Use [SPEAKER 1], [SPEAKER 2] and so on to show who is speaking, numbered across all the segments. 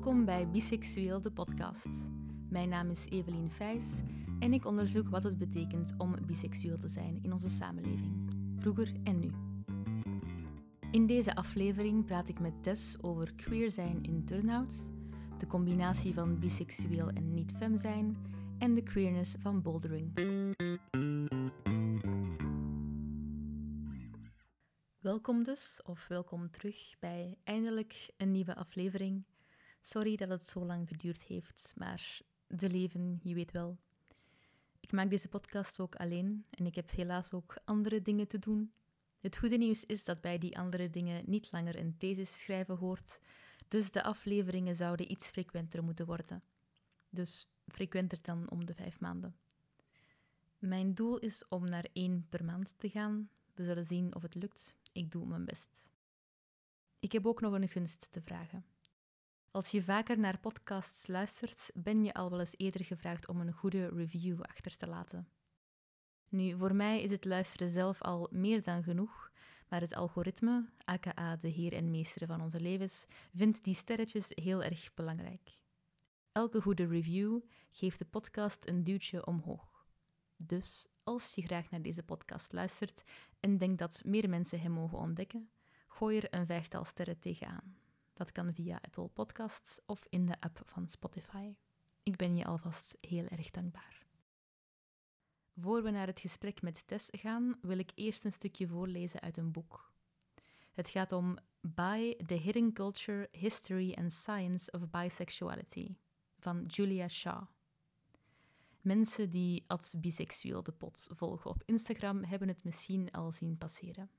[SPEAKER 1] Welkom bij Biseksueel, de podcast. Mijn naam is Evelien Vijs en ik onderzoek wat het betekent om biseksueel te zijn in onze samenleving, vroeger en nu. In deze aflevering praat ik met Tess over queer zijn in Turnhout, de combinatie van biseksueel en niet-fem zijn en de queerness van bouldering. Welkom dus, of welkom terug bij eindelijk een nieuwe aflevering. Sorry dat het zo lang geduurd heeft, maar de leven, je weet wel. Ik maak deze podcast ook alleen en ik heb helaas ook andere dingen te doen. Het goede nieuws is dat bij die andere dingen niet langer een thesis schrijven hoort, dus de afleveringen zouden iets frequenter moeten worden. Dus frequenter dan om de vijf maanden. Mijn doel is om naar één per maand te gaan. We zullen zien of het lukt. Ik doe mijn best. Ik heb ook nog een gunst te vragen. Als je vaker naar podcasts luistert, ben je al wel eens eerder gevraagd om een goede review achter te laten. Nu, voor mij is het luisteren zelf al meer dan genoeg, maar het algoritme, aka de heer en meester van onze levens, vindt die sterretjes heel erg belangrijk. Elke goede review geeft de podcast een duwtje omhoog. Dus als je graag naar deze podcast luistert en denkt dat meer mensen hem mogen ontdekken, gooi er een vijftal sterren tegenaan. Dat kan via Apple Podcasts of in de app van Spotify. Ik ben je alvast heel erg dankbaar. Voor we naar het gesprek met Tess gaan, wil ik eerst een stukje voorlezen uit een boek. Het gaat om By the Hidden Culture, History and Science of Bisexuality van Julia Shaw. Mensen die als biseksueel de pot volgen op Instagram hebben het misschien al zien passeren.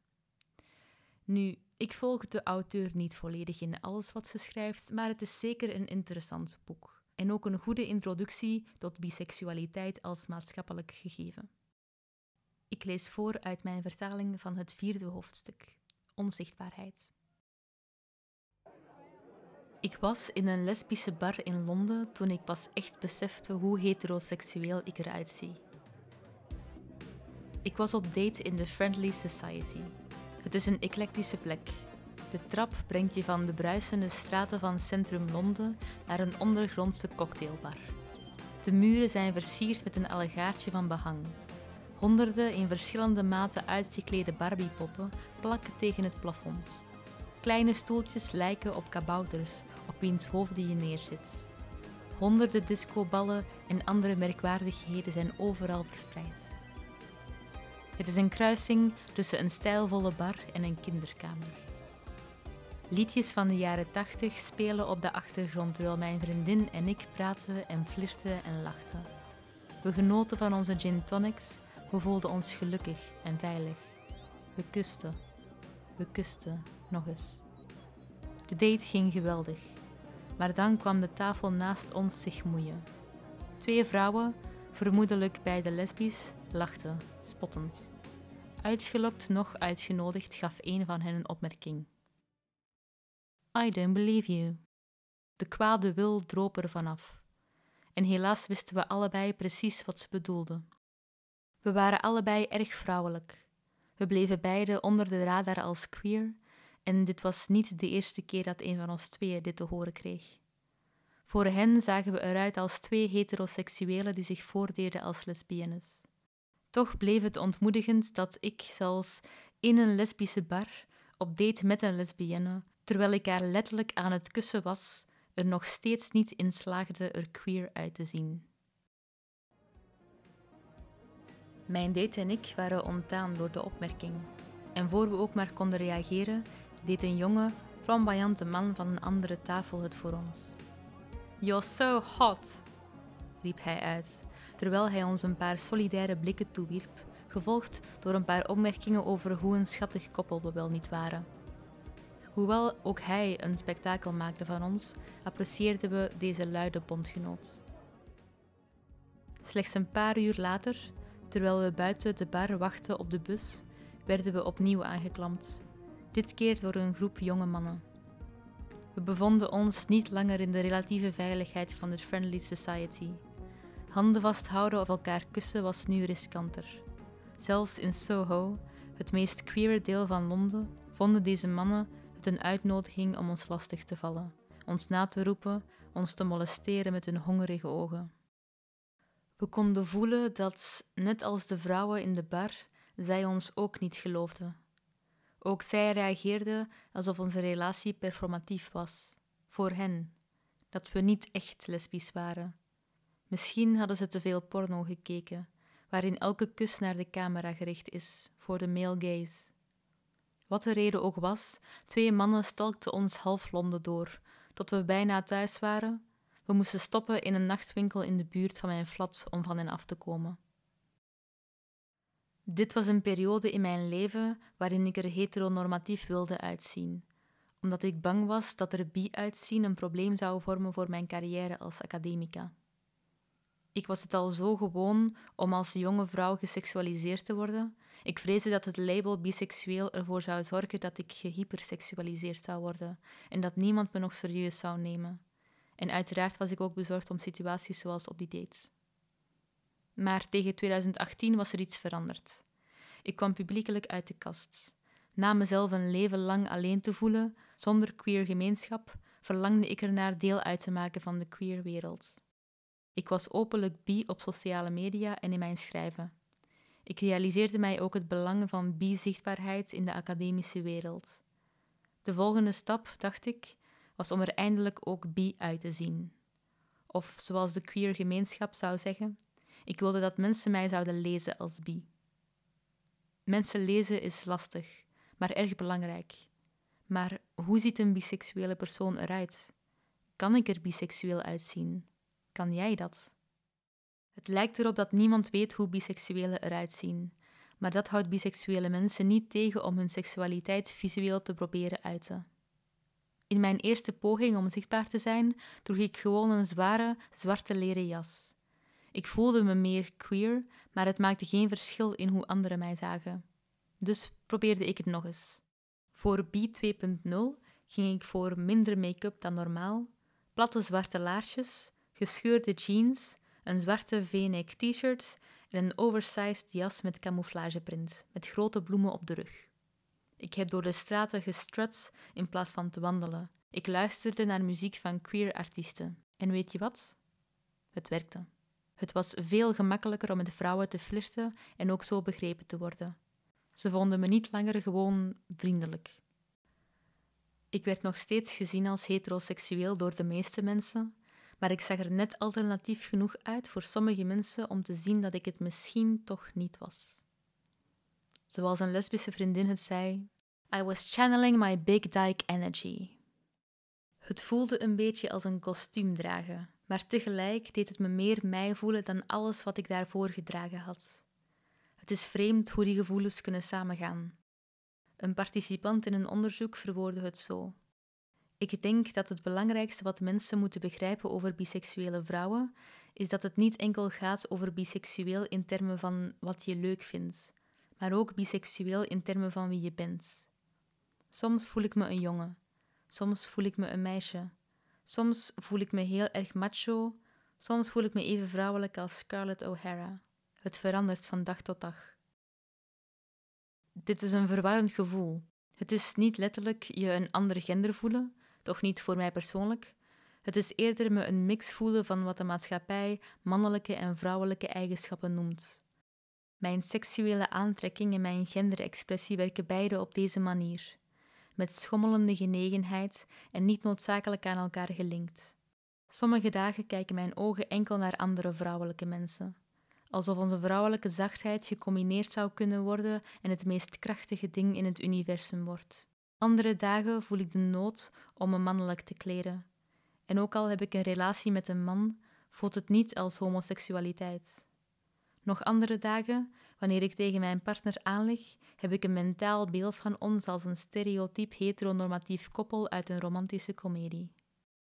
[SPEAKER 1] Nu, ik volg de auteur niet volledig in alles wat ze schrijft, maar het is zeker een interessant boek. En ook een goede introductie tot biseksualiteit als maatschappelijk gegeven. Ik lees voor uit mijn vertaling van het vierde hoofdstuk: Onzichtbaarheid. Ik was in een lesbische bar in Londen toen ik pas echt besefte hoe heteroseksueel ik eruit zie. Ik was op date in de Friendly Society. Het is een eclectische plek. De trap brengt je van de bruisende straten van centrum Londen naar een ondergrondse cocktailbar. De muren zijn versierd met een allegaartje van behang. Honderden in verschillende maten uitgeklede Barbiepoppen plakken tegen het plafond. Kleine stoeltjes lijken op kabouters op wiens hoofden je neerzit. Honderden discoballen en andere merkwaardigheden zijn overal verspreid. Het is een kruising tussen een stijlvolle bar en een kinderkamer. Liedjes van de jaren tachtig spelen op de achtergrond terwijl mijn vriendin en ik praten en flirten en lachten. We genoten van onze gin tonics, we voelden ons gelukkig en veilig. We kusten, we kusten nog eens. De date ging geweldig, maar dan kwam de tafel naast ons zich moeien. Twee vrouwen, vermoedelijk beide lesbisch, lachten, spottend. Uitgelokt nog uitgenodigd gaf een van hen een opmerking. I don't believe you. De kwade wil droop er vanaf. En helaas wisten we allebei precies wat ze bedoelde. We waren allebei erg vrouwelijk. We bleven beide onder de radar als queer, en dit was niet de eerste keer dat een van ons tweeën dit te horen kreeg. Voor hen zagen we eruit als twee heteroseksuelen die zich voordeden als lesbiennes. Toch bleef het ontmoedigend dat ik zelfs in een lesbische bar op date met een lesbienne, terwijl ik haar letterlijk aan het kussen was, er nog steeds niet in slaagde er queer uit te zien. Mijn date en ik waren ontdaan door de opmerking. En voor we ook maar konden reageren, deed een jonge, flamboyante man van een andere tafel het voor ons. You're so hot, riep hij uit, terwijl hij ons een paar solidaire blikken toewierp, gevolgd door een paar opmerkingen over hoe een schattig koppel we wel niet waren. Hoewel ook hij een spektakel maakte van ons, apprecieerden we deze luide bondgenoot. Slechts een paar uur later, terwijl we buiten de bar wachten op de bus, werden we opnieuw aangeklampt, dit keer door een groep jonge mannen. We bevonden ons niet langer in de relatieve veiligheid van de Friendly Society. Handen vasthouden of elkaar kussen was nu riskanter. Zelfs in Soho, het meest queere deel van Londen, vonden deze mannen het een uitnodiging om ons lastig te vallen, ons na te roepen, ons te molesteren met hun hongerige ogen. We konden voelen dat, net als de vrouwen in de bar, zij ons ook niet geloofden. Ook zij reageerden alsof onze relatie performatief was, voor hen, dat we niet echt lesbisch waren. Misschien hadden ze te veel porno gekeken, waarin elke kus naar de camera gericht is, voor de male gaze. Wat de reden ook was, twee mannen stalkten ons half Londen door, tot we bijna thuis waren. We moesten stoppen in een nachtwinkel in de buurt van mijn flat om van hen af te komen. Dit was een periode in mijn leven waarin ik er heteronormatief wilde uitzien, omdat ik bang was dat er bi-uitzien een probleem zou vormen voor mijn carrière als academica. Ik was het al zo gewoon om als jonge vrouw geseksualiseerd te worden. Ik vreesde dat het label biseksueel ervoor zou zorgen dat ik gehyperseksualiseerd zou worden en dat niemand me nog serieus zou nemen. En uiteraard was ik ook bezorgd om situaties zoals op die date. Maar tegen 2018 was er iets veranderd. Ik kwam publiekelijk uit de kast. Na mezelf een leven lang alleen te voelen, zonder queer gemeenschap, verlangde ik ernaar deel uit te maken van de queer wereld. Ik was openlijk bi op sociale media en in mijn schrijven. Ik realiseerde mij ook het belang van bi-zichtbaarheid in de academische wereld. De volgende stap, dacht ik, was om er eindelijk ook bi uit te zien. Of zoals de queer gemeenschap zou zeggen, ik wilde dat mensen mij zouden lezen als bi. Mensen lezen is lastig, maar erg belangrijk. Maar hoe ziet een biseksuele persoon eruit? Kan ik er biseksueel uitzien? Kan jij dat? Het lijkt erop dat niemand weet hoe biseksuelen eruit zien, maar dat houdt biseksuele mensen niet tegen om hun seksualiteit visueel te proberen uiten. In mijn eerste poging om zichtbaar te zijn, droeg ik gewoon een zware, zwarte leren jas. Ik voelde me meer queer, maar het maakte geen verschil in hoe anderen mij zagen. Dus probeerde ik het nog eens. Voor B 2.0 ging ik voor minder make-up dan normaal, platte zwarte laarsjes, gescheurde jeans, een zwarte v-neck t-shirt en een oversized jas met camouflageprint, met grote bloemen op de rug. Ik heb door de straten gestrut in plaats van te wandelen. Ik luisterde naar muziek van queer artiesten. En weet je wat? Het werkte. Het was veel gemakkelijker om met vrouwen te flirten en ook zo begrepen te worden. Ze vonden me niet langer gewoon vriendelijk. Ik werd nog steeds gezien als heteroseksueel door de meeste mensen, maar ik zag er net alternatief genoeg uit voor sommige mensen om te zien dat ik het misschien toch niet was. Zoals een lesbische vriendin het zei: I was channeling my big dyke energy. Het voelde een beetje als een kostuum dragen, maar tegelijk deed het me meer mij voelen dan alles wat ik daarvoor gedragen had. Het is vreemd hoe die gevoelens kunnen samengaan. Een participant in een onderzoek verwoordde het zo. Ik denk dat het belangrijkste wat mensen moeten begrijpen over biseksuele vrouwen is dat het niet enkel gaat over biseksueel in termen van wat je leuk vindt, maar ook biseksueel in termen van wie je bent. Soms voel ik me een jongen, soms voel ik me een meisje, soms voel ik me heel erg macho, soms voel ik me even vrouwelijk als Scarlett O'Hara. Het verandert van dag tot dag. Dit is een verwarrend gevoel. Het is niet letterlijk je een ander gender voelen, toch niet voor mij persoonlijk. Het is eerder me een mix voelen van wat de maatschappij mannelijke en vrouwelijke eigenschappen noemt. Mijn seksuele aantrekking en mijn genderexpressie werken beide op deze manier, met schommelende genegenheid en niet noodzakelijk aan elkaar gelinkt. Sommige dagen kijken mijn ogen enkel naar andere vrouwelijke mensen, alsof onze vrouwelijke zachtheid gecombineerd zou kunnen worden en het meest krachtige ding in het universum wordt. Andere dagen voel ik de nood om me mannelijk te kleden. En ook al heb ik een relatie met een man, voelt het niet als homoseksualiteit. Nog andere dagen, wanneer ik tegen mijn partner aanleg, heb ik een mentaal beeld van ons als een stereotyp heteronormatief koppel uit een romantische komedie.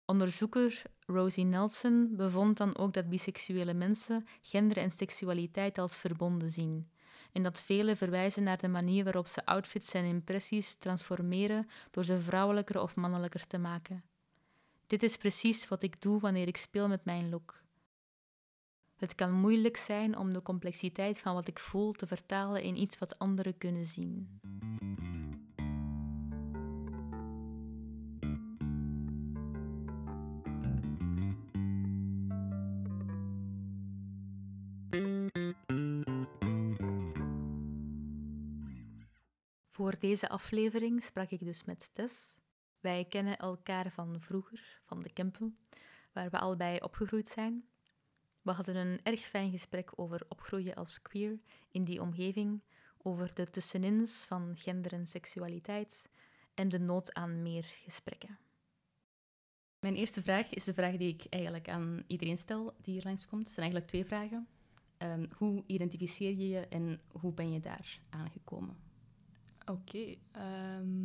[SPEAKER 1] Onderzoeker Rosie Nelson bevond dan ook dat biseksuele mensen gender en seksualiteit als verbonden zien en dat velen verwijzen naar de manier waarop ze outfits en impressies transformeren door ze vrouwelijker of mannelijker te maken. Dit is precies wat ik doe wanneer ik speel met mijn look. Het kan moeilijk zijn om de complexiteit van wat ik voel te vertalen in iets wat anderen kunnen zien. Deze aflevering sprak ik dus met Tess. Wij kennen elkaar van vroeger, van de Kempen, waar we allebei opgegroeid zijn. We hadden een erg fijn gesprek over opgroeien als queer in die omgeving, over de tussenins van gender en seksualiteit en de nood aan meer gesprekken. Mijn eerste vraag is de vraag die ik eigenlijk aan iedereen stel die hier langskomt. Het zijn eigenlijk twee vragen. Ehm, hoe identificeer je je en hoe ben je daar aangekomen?
[SPEAKER 2] Oké, ehm,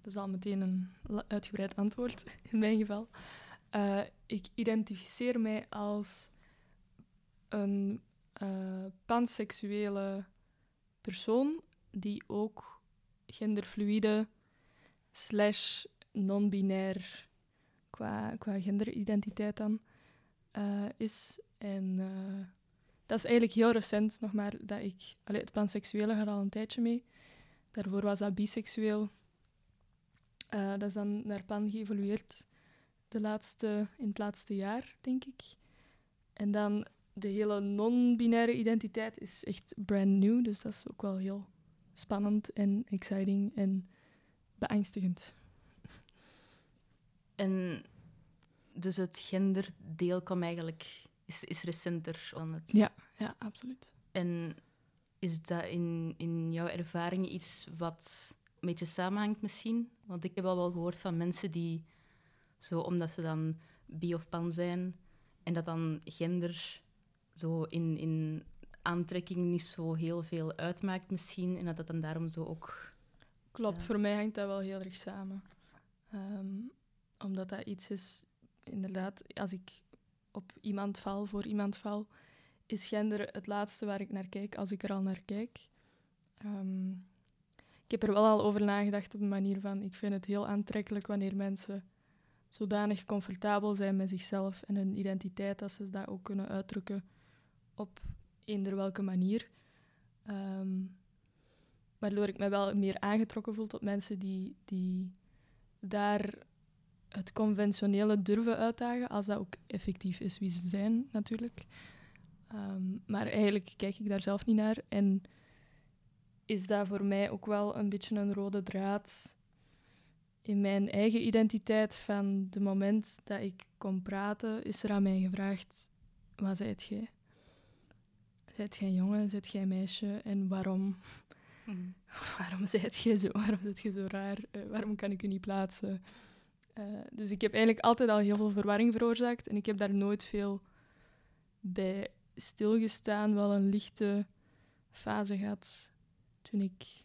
[SPEAKER 2] dat is al meteen een uitgebreid antwoord in mijn geval. Uh, ik identificeer mij als een uh, panseksuele persoon die ook genderfluide slash non-binair qua, qua genderidentiteit dan uh, is. En dat is eigenlijk heel recent nog maar dat ik... Allee, het panseksuele gaat al een tijdje mee. Daarvoor was dat biseksueel. Uh, dat is dan naar pan geëvolueerd de laatste, in het laatste jaar, denk ik. En dan de hele non-binaire identiteit is echt brand new. Dus dat is ook wel heel spannend en exciting en beangstigend.
[SPEAKER 1] En dus het genderdeel kwam eigenlijk is, is recenter dan het.
[SPEAKER 2] Ja, ja, absoluut.
[SPEAKER 1] En is dat in, in jouw ervaring iets wat een beetje samenhangt misschien? Want ik heb al wel gehoord van mensen die, zo omdat ze dan bi of pan zijn, en dat dan gender zo in, in aantrekking niet zo heel veel uitmaakt misschien, en dat dat dan daarom zo ook...
[SPEAKER 2] Klopt, voor mij hangt dat wel heel erg samen. Ehm, omdat dat iets is, inderdaad, als ik op iemand val, voor iemand val, is gender het laatste waar ik naar kijk als ik er al naar kijk. Um, ik heb er wel al over nagedacht op de manier van, ik vind het heel aantrekkelijk wanneer mensen zodanig comfortabel zijn met zichzelf en hun identiteit, dat ze dat ook kunnen uitdrukken op eender welke manier. Um, waardoor ik me wel meer aangetrokken voel tot mensen die, die daar het conventionele durven uitdagen, als dat ook effectief is wie ze zijn, natuurlijk. Ehm, maar eigenlijk kijk ik daar zelf niet naar. En is dat voor mij ook wel een beetje een rode draad in mijn eigen identiteit. Van de moment dat ik kon praten, is er aan mij gevraagd: wat zijt jij? Zijt jij jongen? Zijt jij meisje? En waarom? Mm. waarom zijt jij zo? Waarom zit je zo raar? Uh, waarom kan ik u niet plaatsen? Uh, dus ik heb eigenlijk altijd al heel veel verwarring veroorzaakt en ik heb daar nooit veel bij stilgestaan. Wel een lichte fase gehad toen ik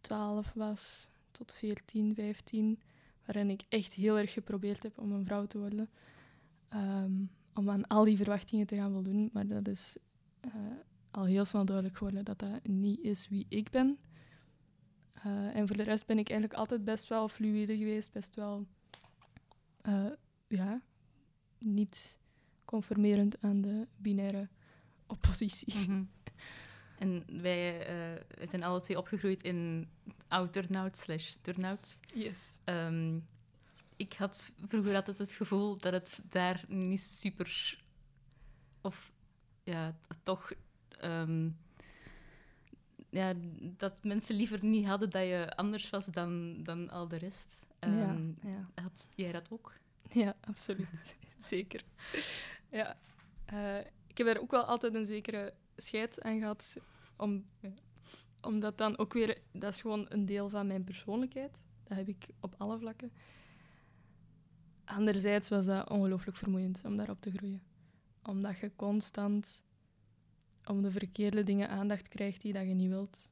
[SPEAKER 2] 12 was tot 14, 15, waarin ik echt heel erg geprobeerd heb om een vrouw te worden. Um, om aan al die verwachtingen te gaan voldoen. Maar dat is uh, al heel snel duidelijk geworden dat dat niet is wie ik ben. Uh, en voor de rest ben ik eigenlijk altijd best wel fluide geweest, best wel uh, ja, niet conformerend aan de binaire oppositie. Mm -hmm.
[SPEAKER 1] En wij uh, zijn alle twee opgegroeid in oud-turnout slash turnout.
[SPEAKER 2] Yes.
[SPEAKER 1] Um, ik had vroeger altijd het gevoel dat het daar niet super... Of ja, toch... Um, ja, dat mensen liever niet hadden dat je anders was dan, dan al de rest. Um, ja, ja. Had jij dat ook?
[SPEAKER 2] Ja, absoluut. Zeker. Ja. Uh, ik heb er ook wel altijd een zekere scheid aan gehad. Om. Omdat dan ook weer... Dat is gewoon een deel van mijn persoonlijkheid. Dat heb ik op alle vlakken. Anderzijds was dat ongelooflijk vermoeiend om daarop te groeien. Omdat je constant om de verkeerde dingen aandacht krijgt die dat je niet wilt.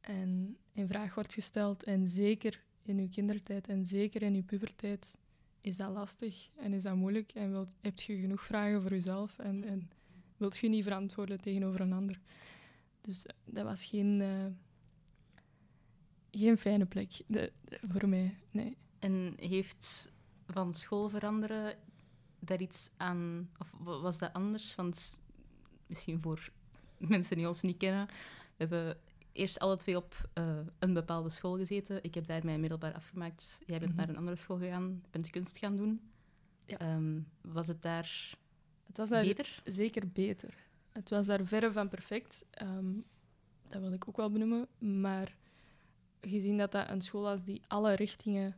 [SPEAKER 2] En in vraag wordt gesteld, en zeker in uw kindertijd en zeker in uw puberteit, is dat lastig en is dat moeilijk en wilt, heb je genoeg vragen voor jezelf en, en wilt je niet verantwoorden tegenover een ander. Dus dat was geen, uh, geen fijne plek de, voor mij, nee.
[SPEAKER 1] En heeft van school veranderen daar iets aan, of was dat anders? Want misschien voor mensen die ons niet kennen, hebben eerst alle twee op uh, een bepaalde school gezeten. Ik heb daar mijn middelbaar afgemaakt. Jij bent mm -hmm. naar een andere school gegaan, bent kunst gaan doen. Ja. Um, was het daar,
[SPEAKER 2] het was daar
[SPEAKER 1] beter?
[SPEAKER 2] Zeker beter. Het was daar verre van perfect. Um, dat wil ik ook wel benoemen. Maar gezien dat dat een school was die alle richtingen,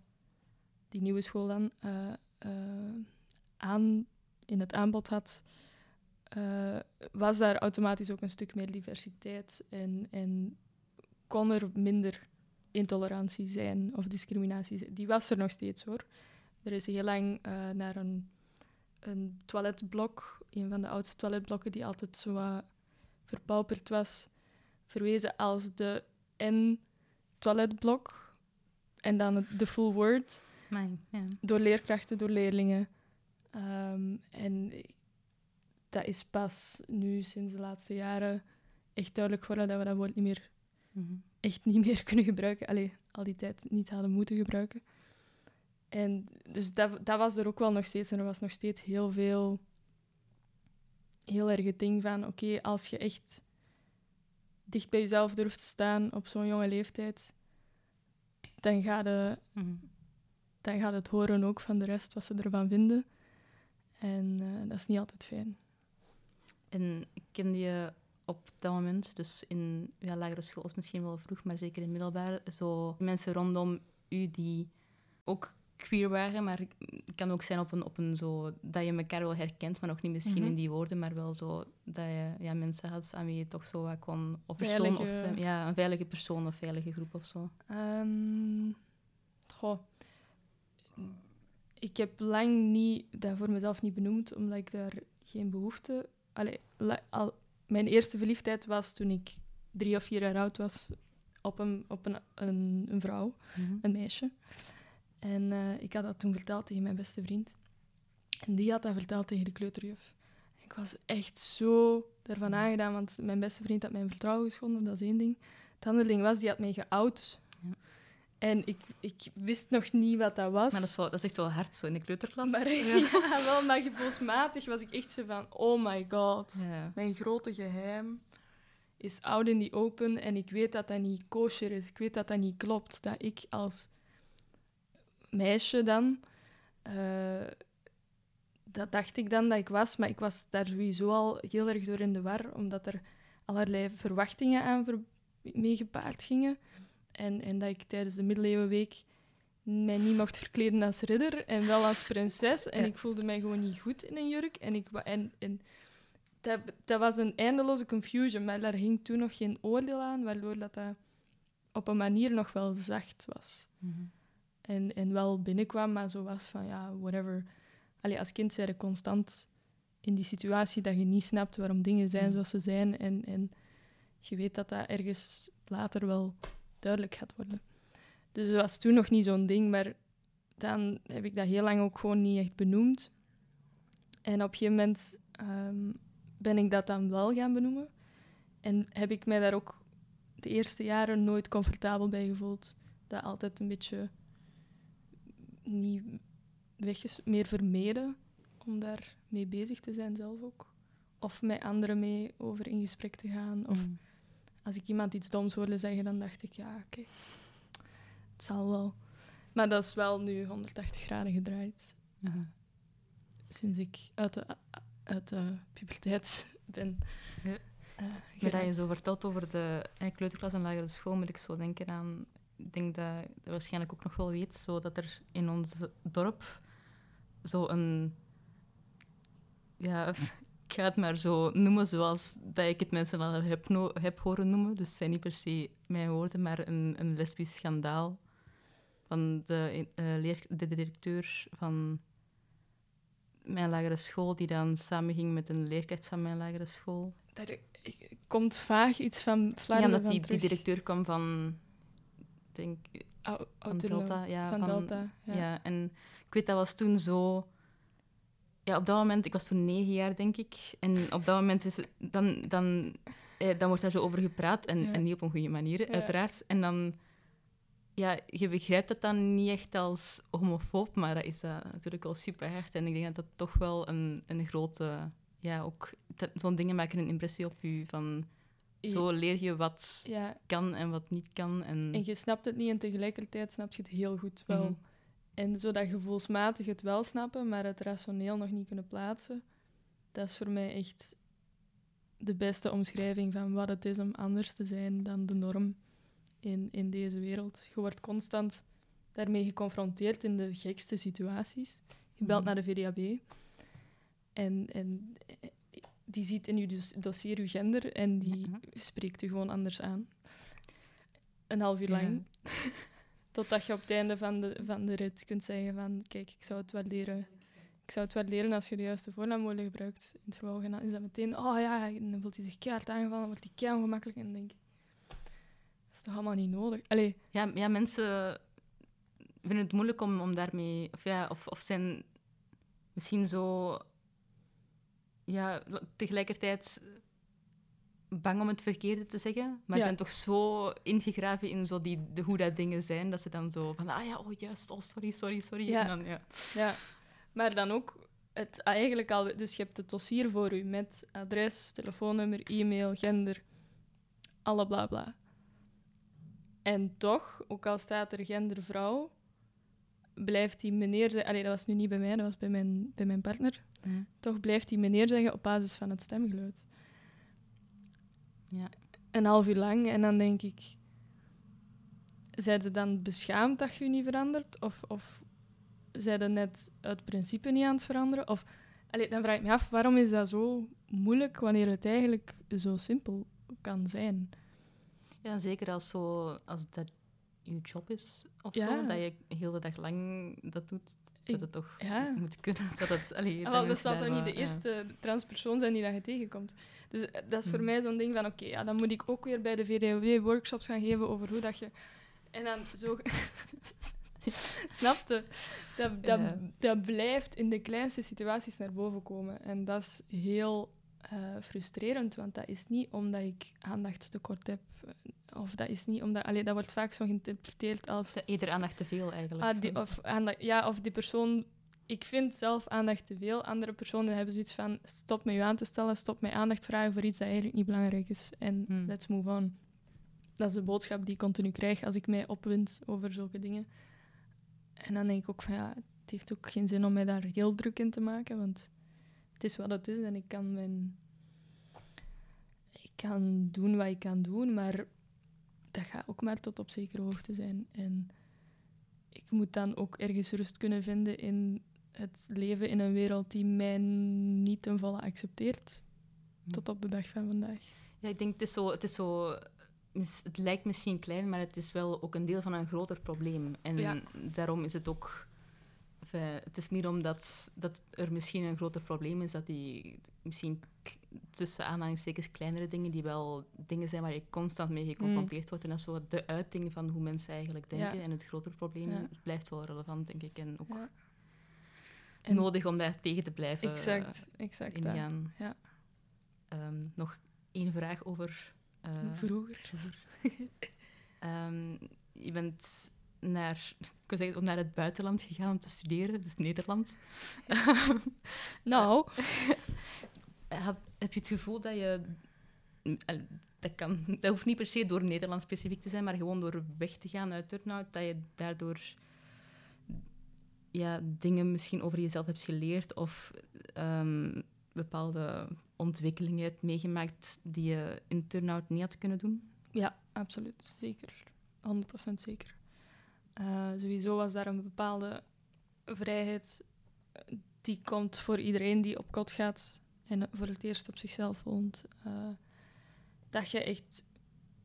[SPEAKER 2] die nieuwe school dan, eh, eh, aan, in het aanbod had, eh, was daar automatisch ook een stuk meer diversiteit en, en kon er minder intolerantie zijn of discriminatie zijn. Die was er nog steeds hoor. Er is heel lang naar een, een toiletblok, een van de oudste toiletblokken die altijd zo uh, verpauperd was, verwezen als de N-toiletblok. En dan de full word. Door leerkrachten, door leerlingen. Um, en dat is pas nu, sinds de laatste jaren, echt duidelijk geworden dat we dat woord niet meer, mhm. echt niet meer kunnen gebruiken. Allee, al die tijd niet hadden moeten gebruiken. En dus dat, dat was er ook wel nog steeds. En er was nog steeds heel veel, heel erg het ding van, oké, als je echt dicht bij jezelf durft te staan op zo'n jonge leeftijd, dan gaat, de, mhm. dan gaat het horen ook van de rest wat ze ervan vinden. En uh, dat is niet altijd fijn.
[SPEAKER 1] En kende je op dat moment, dus in ja, lagere school is misschien wel vroeg, maar zeker in middelbaar, zo mensen rondom u die ook queer waren, maar het kan ook zijn op een, op een zo dat je elkaar wel herkent, maar nog niet misschien mhm. in die woorden, maar wel zo dat je ja, mensen had aan wie je toch zo wat kon... Of persoon, of eh, ja, een veilige persoon of veilige groep of zo.
[SPEAKER 2] Um, goh. Ik heb lang niet, dat voor mezelf niet benoemd, omdat ik daar geen behoefte... Allee, al, mijn eerste verliefdheid was toen ik drie of vier jaar oud was op een, op een, een, een vrouw, mhm. een meisje. En uh, ik had dat toen verteld tegen mijn beste vriend. En die had dat verteld tegen de kleuterjuf. Ik was echt zo ervan aangedaan, want mijn beste vriend had mijn vertrouwen geschonden, dat is één ding. Het andere ding was, die had mij geout. Ja. En ik, ik wist nog niet wat dat was.
[SPEAKER 1] Maar dat is, wel, dat is echt wel hard, zo in de kleuterklas.
[SPEAKER 2] Maar, ja. wel, maar gevoelsmatig was ik echt zo van... Oh my god, ja. mijn grote geheim is out in the open. En ik weet dat dat niet kosher is. Ik weet dat dat niet klopt. Dat ik als meisje dan. Uh, dat dacht ik dan dat ik was, maar ik was daar sowieso al heel erg door in de war, omdat er allerlei verwachtingen aan ver mee gepaard gingen. En, en dat ik tijdens de middeleeuwenweek mij niet mocht verkleden als ridder en wel als prinses. En ik voelde mij gewoon niet goed in een jurk. En, ik, en, en dat, dat was een eindeloze confusion, maar daar hing toen nog geen oordeel aan, waardoor dat, dat op een manier nog wel zacht was. Mhm. En, en wel binnenkwam, maar zo was van ja, whatever. Allee, als kind zijn je constant in die situatie dat je niet snapt waarom dingen zijn mm. zoals ze zijn. En, en je weet dat dat ergens later wel duidelijk gaat worden. Dus dat was toen nog niet zo'n ding, maar dan heb ik dat heel lang ook gewoon niet echt benoemd. En op een gegeven moment ehm, ben ik dat dan wel gaan benoemen. En heb ik mij daar ook de eerste jaren nooit comfortabel bij gevoeld. Dat altijd een beetje niet wegges meer vermeden om daar mee bezig te zijn zelf ook. Of met anderen mee over in gesprek te gaan. Of mm. Als ik iemand iets doms hoorde zeggen, dan dacht ik, ja, oké, het zal wel. Maar dat is wel nu 180 graden gedraaid. Sinds ik uit de, uit de puberteit ben. Ja.
[SPEAKER 1] Uh, maar dat je zo vertelt over de kleuterklas en lagere school, moet ik zo denken aan ik denk dat je waarschijnlijk ook nog wel weet, zo dat er in ons dorp zo een... Ja, ik ga het maar zo noemen zoals dat ik het mensen wel heb, heb horen noemen. Dus het zijn niet per se mijn woorden, maar een, een lesbisch schandaal van de, uh, leer, de directeur van mijn lagere school, die dan samenging met een leerkracht van mijn lagere school.
[SPEAKER 2] Daar komt vaag iets van Vlaanderen
[SPEAKER 1] Ja, omdat die, die directeur kwam van denk van Delta. Ja, van, Delta, ja. ja. En ik weet, dat was toen zo... Ja, op dat moment, ik was toen negen jaar, denk ik. En op dat moment is het, dan, dan, eh, dan wordt daar zo over gepraat. En, en niet op een goede manier, uiteraard. En dan... Ja, je begrijpt het dan niet echt als homofoob, maar dat is uh, natuurlijk wel super hard. En ik denk dat dat toch wel een, een grote... Ja, ook... Zo'n dingen maken een impressie op je van zo leer je wat kan en wat niet kan. En...
[SPEAKER 2] en je snapt het niet en tegelijkertijd snap je het heel goed wel. Mhm. En zo dat gevoelsmatig het wel snappen, maar het rationeel nog niet kunnen plaatsen, dat is voor mij echt de beste omschrijving van wat het is om anders te zijn dan de norm in, in deze wereld. Je wordt constant daarmee geconfronteerd in de gekste situaties. Je belt
[SPEAKER 1] Mhm.
[SPEAKER 2] naar de VDAB en, en die ziet in je dos- dossier je gender en die
[SPEAKER 1] Ja.
[SPEAKER 2] spreekt u gewoon anders aan. Een half uur
[SPEAKER 1] Ja.
[SPEAKER 2] Totdat je op het einde van de, van de rit kunt zeggen van kijk, ik zou het wel leren. Ik zou het wel leren als je de juiste voornaamwoorden gebruikt in het vervolg. Dan is dat meteen, oh ja, dan voelt hij zich keihard aangevallen, dan wordt hij keihard ongemakkelijk. En denk ik, dat is toch allemaal niet nodig? Allee,
[SPEAKER 1] Ja, ja, mensen vinden het moeilijk om, om daarmee... Of, ja, of, of zijn misschien zo... Ja, tegelijkertijd bang om het verkeerde te zeggen, maar
[SPEAKER 2] Ja.
[SPEAKER 1] zijn toch zo ingegraven in zo die, de, hoe dat dingen zijn, dat ze dan zo van, ah ja, oh juist, oh sorry, sorry, sorry.
[SPEAKER 2] Ja.
[SPEAKER 1] En dan, ja.
[SPEAKER 2] Ja, maar dan ook het eigenlijk al. Dus je hebt het dossier voor u met adres, telefoonnummer, e-mail, gender, alle bla bla. En toch, ook al staat er gender vrouw, blijft die meneer zeggen. Allee, dat was nu niet bij mij, dat was bij mijn, bij mijn partner. Toch blijft die meneer zeggen op basis van het stemgeluid.
[SPEAKER 1] Ja.
[SPEAKER 2] Een half uur lang. En dan denk ik. Zijn je dan beschaamd dat je je niet verandert? Of, of zijn je net uit principe niet aan het veranderen? Of, allee, dan vraag ik me af, waarom is dat zo moeilijk wanneer het eigenlijk zo simpel kan zijn?
[SPEAKER 1] Ja, zeker als, zo, als dat je job is of
[SPEAKER 2] Ja.
[SPEAKER 1] zo, dat je heel de dag lang dat doet, dat het toch
[SPEAKER 2] ja.
[SPEAKER 1] moet kunnen. Dat, het, allee,
[SPEAKER 2] Ah,
[SPEAKER 1] dat
[SPEAKER 2] wel, dat
[SPEAKER 1] mensen
[SPEAKER 2] zal toch niet de
[SPEAKER 1] ja.
[SPEAKER 2] eerste transpersoon zijn die dat je tegenkomt. Dus eh, dat is voor
[SPEAKER 1] Mm.
[SPEAKER 2] mij zo'n ding van, oké, ja, dan moet ik ook weer bij de VDW workshops gaan geven over hoe dat je... En dan zo... Snapte? Dat, dat, dat blijft in de kleinste situaties naar boven komen. En dat is heel eh, frustrerend, want dat is niet omdat ik aandachtstekort heb. Of dat is niet omdat... Allee, dat wordt vaak zo geïnterpreteerd als...
[SPEAKER 1] Ja, Eerder aandacht te veel eigenlijk.
[SPEAKER 2] Ah, die, of, aandacht, ja, of die persoon... Ik vind zelf aandacht te veel. Andere personen hebben zoiets van... Stop met je aan te stellen, stop met aandacht vragen voor iets dat eigenlijk niet belangrijk is. En
[SPEAKER 1] Hmm.
[SPEAKER 2] let's move on. Dat is de boodschap die ik continu krijg als ik mij opwind over zulke dingen. En dan denk ik ook van ja, het heeft ook geen zin om mij daar heel druk in te maken, want het is wat het is en ik kan mijn... Ik kan doen wat ik kan doen, maar dat gaat ook maar tot op zekere hoogte zijn. En ik moet dan ook ergens rust kunnen vinden in het leven in een wereld die mij niet ten volle accepteert. Tot op de dag van vandaag.
[SPEAKER 1] Ja, ik denk het is zo, het is zo, het lijkt misschien klein, maar het is wel ook een deel van een groter probleem. En
[SPEAKER 2] Ja.
[SPEAKER 1] daarom is het ook, enfin, het is niet omdat dat er misschien een groter probleem is dat die misschien tussen aanhalingstekens kleinere dingen die wel dingen zijn waar je constant mee geconfronteerd wordt en dat is zo de uiting van hoe mensen eigenlijk denken
[SPEAKER 2] Ja.
[SPEAKER 1] en het grotere probleem
[SPEAKER 2] Ja.
[SPEAKER 1] blijft wel relevant denk ik en ook
[SPEAKER 2] Ja. En-
[SPEAKER 1] nodig om daar tegen te blijven
[SPEAKER 2] Exact, exact. dat.
[SPEAKER 1] ingaan.
[SPEAKER 2] Ja.
[SPEAKER 1] Ehm, nog één vraag over eh,
[SPEAKER 2] Vroeger.
[SPEAKER 1] Ehm, je bent naar, ik zeggen, naar het buitenland gegaan om te studeren, dus Nederland.
[SPEAKER 2] Nou,
[SPEAKER 1] heb, heb je het gevoel dat je... eh, Dat, kan, dat hoeft niet per se door Nederland specifiek te zijn, maar gewoon door weg te gaan uit Turnhout, dat je daardoor ja, dingen misschien over jezelf hebt geleerd of ehm, bepaalde ontwikkelingen hebt meegemaakt die je in Turnhout niet had kunnen doen?
[SPEAKER 2] ja, absoluut. Zeker. 100% zeker. Eh, sowieso was daar een bepaalde vrijheid eh, die komt voor iedereen die op kot gaat en voor het eerst op zichzelf woont. Eh, dat je echt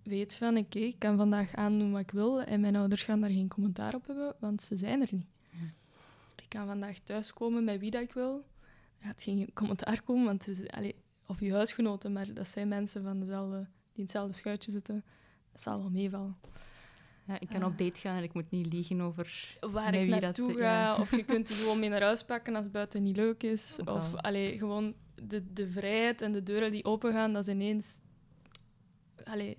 [SPEAKER 2] weet van, oké, ik kan vandaag aandoen wat ik wil en mijn ouders gaan daar geen commentaar op hebben, want ze zijn er niet.
[SPEAKER 1] Ja.
[SPEAKER 2] Ik kan vandaag thuiskomen met wie dat ik wil. Er gaat geen commentaar komen, want er is, of je huisgenoten, maar dat zijn mensen van dezelfde, die in hetzelfde schuitje zitten. Dat zal wel meevallen.
[SPEAKER 1] Ja, ik kan
[SPEAKER 2] Ah.
[SPEAKER 1] op date gaan en ik moet niet liegen over
[SPEAKER 2] Waar ik naartoe
[SPEAKER 1] dat,
[SPEAKER 2] ga,
[SPEAKER 1] ja.
[SPEAKER 2] of je kunt die gewoon mee naar huis pakken als het buiten niet leuk is.
[SPEAKER 1] Wauw.
[SPEAKER 2] Of allee, gewoon de, de vrijheid en de deuren die opengaan, dat is ineens... Allee,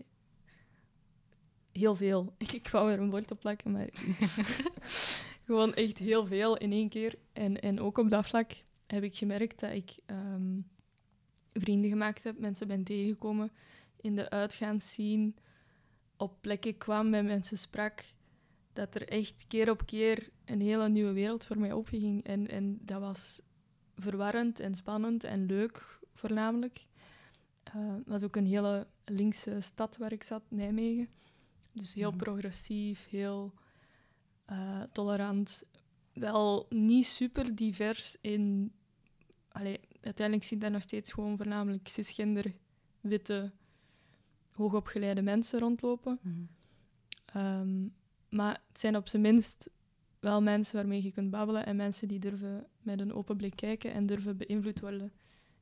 [SPEAKER 2] heel veel. Ik wou er een woord op plakken, maar... gewoon echt heel veel in één keer. En, en ook op dat vlak heb ik gemerkt dat ik ehm, vrienden gemaakt heb, mensen ben tegengekomen in de uitgaansscene, op plekken kwam, met mensen sprak, dat er echt keer op keer een hele nieuwe wereld voor mij opging. En, en dat was verwarrend en spannend en leuk, voornamelijk. Eh, Het was ook een hele linkse stad waar ik zat, Nijmegen. Dus heel
[SPEAKER 1] Mhm.
[SPEAKER 2] progressief, heel eh, tolerant. Wel niet super divers in... Allee, uiteindelijk zie je daar nog steeds gewoon voornamelijk cisgender, witte, hoogopgeleide mensen rondlopen.
[SPEAKER 1] Mhm.
[SPEAKER 2] Ehm, maar het zijn op zijn minst wel mensen waarmee je kunt babbelen en mensen die durven met een open blik kijken en durven beïnvloed worden.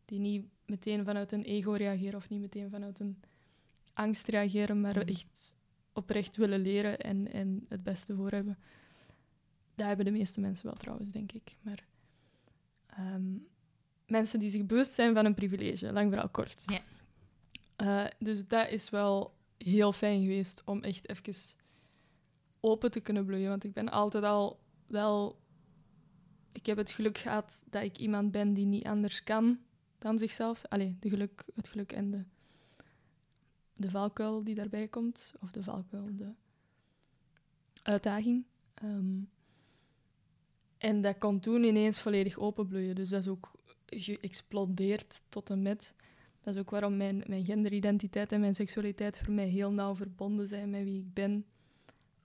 [SPEAKER 2] Die niet meteen vanuit een ego reageren of niet meteen vanuit een angst reageren, maar
[SPEAKER 1] Mhm.
[SPEAKER 2] echt oprecht willen leren en, en het beste voor hebben. Dat hebben de meeste mensen wel trouwens, denk ik. Maar ehm, mensen die zich bewust zijn van een privilege, lang verhaal kort.
[SPEAKER 1] Ja.
[SPEAKER 2] Eh, dus dat is wel heel fijn geweest om echt even open te kunnen bloeien. Want ik ben altijd al wel... Ik heb het geluk gehad dat ik iemand ben die niet anders kan dan zichzelf. Allee, de geluk, het geluk en de, de valkuil die daarbij komt. Of de valkuil, de uitdaging. Ehm, en dat kon toen ineens volledig openbloeien. Dus dat is ook geëxplodeerd tot en met. Dat is ook waarom mijn, mijn genderidentiteit en mijn seksualiteit voor mij heel nauw verbonden zijn met wie ik ben.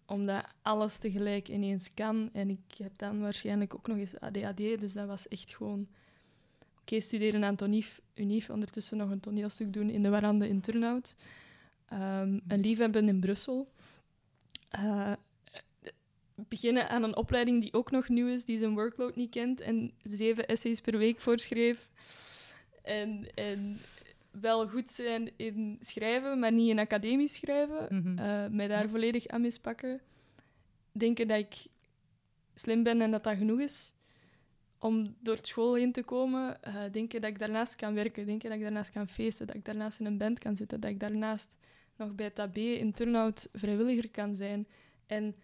[SPEAKER 2] Omdat alles tegelijk ineens kan. En ik heb dan waarschijnlijk ook nog eens ADHD. Dus dat was echt gewoon... Oké, studeren aan Tonief, Unief, ondertussen nog een toneelstuk doen in de Warande in Turnhout. Ehm, een liefhebben in Brussel. Eh, beginnen aan een opleiding die ook nog nieuw is, die zijn workload niet kent en zeven essays per week voorschreef. En, en wel goed zijn in schrijven, maar niet in academisch schrijven.
[SPEAKER 1] Mhm.
[SPEAKER 2] Eh, mij daar volledig aan mispakken. Denken dat ik slim ben en dat dat genoeg is om door het school heen te komen. Eh, denken dat ik daarnaast kan werken. Denken dat ik daarnaast kan feesten. Dat ik daarnaast in een band kan zitten. Dat ik daarnaast nog bij Tabé in Turnhout vrijwilliger kan zijn. En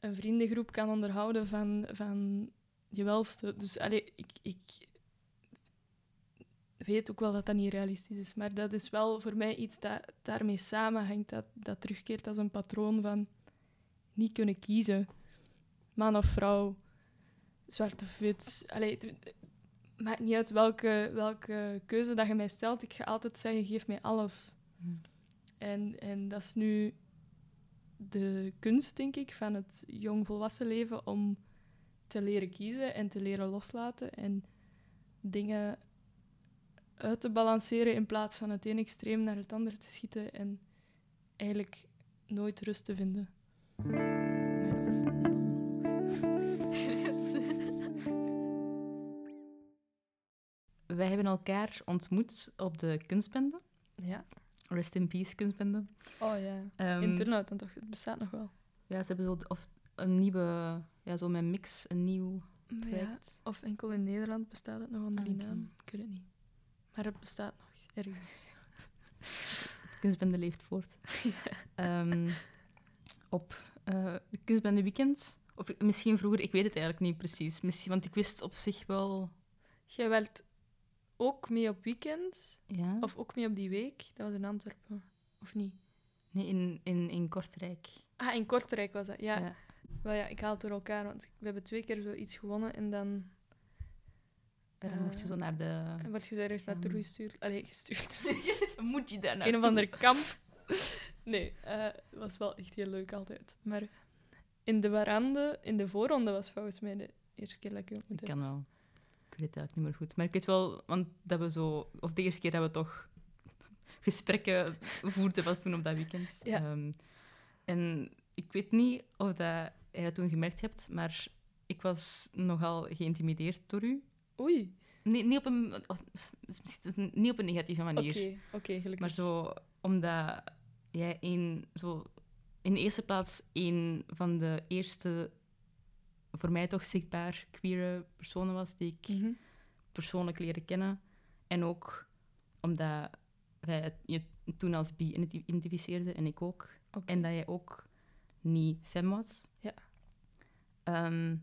[SPEAKER 2] een vriendengroep kan onderhouden van, van je welste. Dus allee, ik, ik weet ook wel dat dat niet realistisch is. Maar dat is wel voor mij iets dat daarmee samenhangt. Dat, dat terugkeert als een patroon van niet kunnen kiezen. Man of vrouw, zwart of wit. Allee, het het maakt niet uit welke, welke keuze dat je mij stelt. Ik ga altijd zeggen, geef mij alles.
[SPEAKER 1] Mhm.
[SPEAKER 2] En, en dat is nu de kunst, denk ik, van het jong-volwassen leven om te leren kiezen en te leren loslaten en dingen uit te balanceren in plaats van het ene extreem naar het andere te schieten en eigenlijk nooit rust te vinden. Maar dat was
[SPEAKER 1] Wij hebben elkaar ontmoet op de kunstbende.
[SPEAKER 2] Ja.
[SPEAKER 1] Rest in peace, kunstbende.
[SPEAKER 2] Oh ja.
[SPEAKER 1] Ehm,
[SPEAKER 2] In Turnhout dan toch? Het bestaat nog wel.
[SPEAKER 1] Ja, ze hebben zo of een nieuwe, ja, zo met mix, een nieuw
[SPEAKER 2] Ja.
[SPEAKER 1] project.
[SPEAKER 2] Of enkel in Nederland bestaat het nog onder die
[SPEAKER 1] Ah,
[SPEAKER 2] naam. Ik weet het niet. Maar het bestaat nog ergens.
[SPEAKER 1] De kunstbende leeft voort. Ehm, op eh, de kunstbende weekend. Of misschien vroeger, ik weet het eigenlijk niet precies. Misschien, want ik wist op zich wel...
[SPEAKER 2] Jij werd ook mee op weekend?
[SPEAKER 1] Ja,
[SPEAKER 2] Of ook mee op die week? Dat was in Antwerpen. Of niet?
[SPEAKER 1] nee, in, in, in Kortrijk.
[SPEAKER 2] Ah, in Kortrijk was dat. Ja.
[SPEAKER 1] Ja.
[SPEAKER 2] Wel ja, ik haal het door elkaar, want we hebben twee keer zoiets gewonnen en dan...
[SPEAKER 1] En
[SPEAKER 2] eh,
[SPEAKER 1] dan mocht je zo naar de...
[SPEAKER 2] en word je zo ergens naartoe
[SPEAKER 1] Ehm.
[SPEAKER 2] gestuurd. Allee, gestuurd.
[SPEAKER 1] moet je daar
[SPEAKER 2] een of ander kamp. Nee, eh, het was wel echt heel leuk altijd. Maar in de warande, in de voorronde was volgens mij de eerste keer dat ik je ontmoet
[SPEAKER 1] Ik kan wel. Ik weet het eigenlijk niet meer goed. Maar ik weet wel, want dat we zo... Of de eerste keer dat we toch gesprekken voerden was toen op dat weekend.
[SPEAKER 2] Ja.
[SPEAKER 1] Ehm, en ik weet niet of dat jij dat toen gemerkt hebt, maar ik was nogal geïntimideerd door u.
[SPEAKER 2] Oei.
[SPEAKER 1] Nee, niet, op een, of, misschien- niet op een negatieve
[SPEAKER 2] Oké,
[SPEAKER 1] manier.
[SPEAKER 2] oké, gelukkig.
[SPEAKER 1] Maar zo, omdat jij een, zo, in de eerste plaats een van de eerste, voor mij toch zichtbaar queere personen was die ik
[SPEAKER 2] Mhm.
[SPEAKER 1] persoonlijk leren kennen. En ook omdat wij je toen als bi identi- identificeerden en ik ook. En dat jij ook niet fem was.
[SPEAKER 2] Ja.
[SPEAKER 1] Ehm,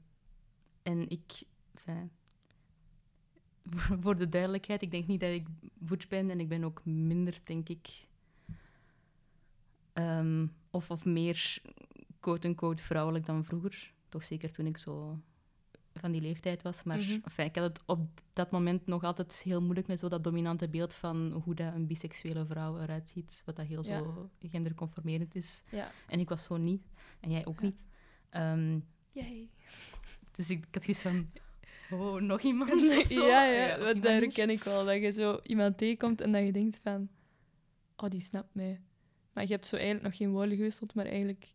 [SPEAKER 1] en ik... enfin, voor- de duidelijkheid, ik denk niet dat ik butch ben en ik ben ook minder, denk ik... ehm, of, of meer quote-unquote vrouwelijk dan vroeger. Toch zeker toen ik zo van die leeftijd was. Maar
[SPEAKER 2] Mhm.
[SPEAKER 1] enfin, ik had het op dat moment nog altijd heel moeilijk met zo dat dominante beeld van hoe dat een biseksuele vrouw eruit ziet. Wat dat heel
[SPEAKER 2] Ja.
[SPEAKER 1] zo genderconformerend is.
[SPEAKER 2] Ja.
[SPEAKER 1] En ik was zo niet. En jij ook
[SPEAKER 2] Ja.
[SPEAKER 1] niet.
[SPEAKER 2] Yay.
[SPEAKER 1] dus ik, ik had van... Oh, nog iemand of zo?
[SPEAKER 2] ja, ja, want dat
[SPEAKER 1] niet.
[SPEAKER 2] herken ik wel. Dat je zo iemand tegenkomt en dat je denkt van... Oh, die snapt mij. Maar je hebt zo eigenlijk nog geen woorden gewisseld, maar eigenlijk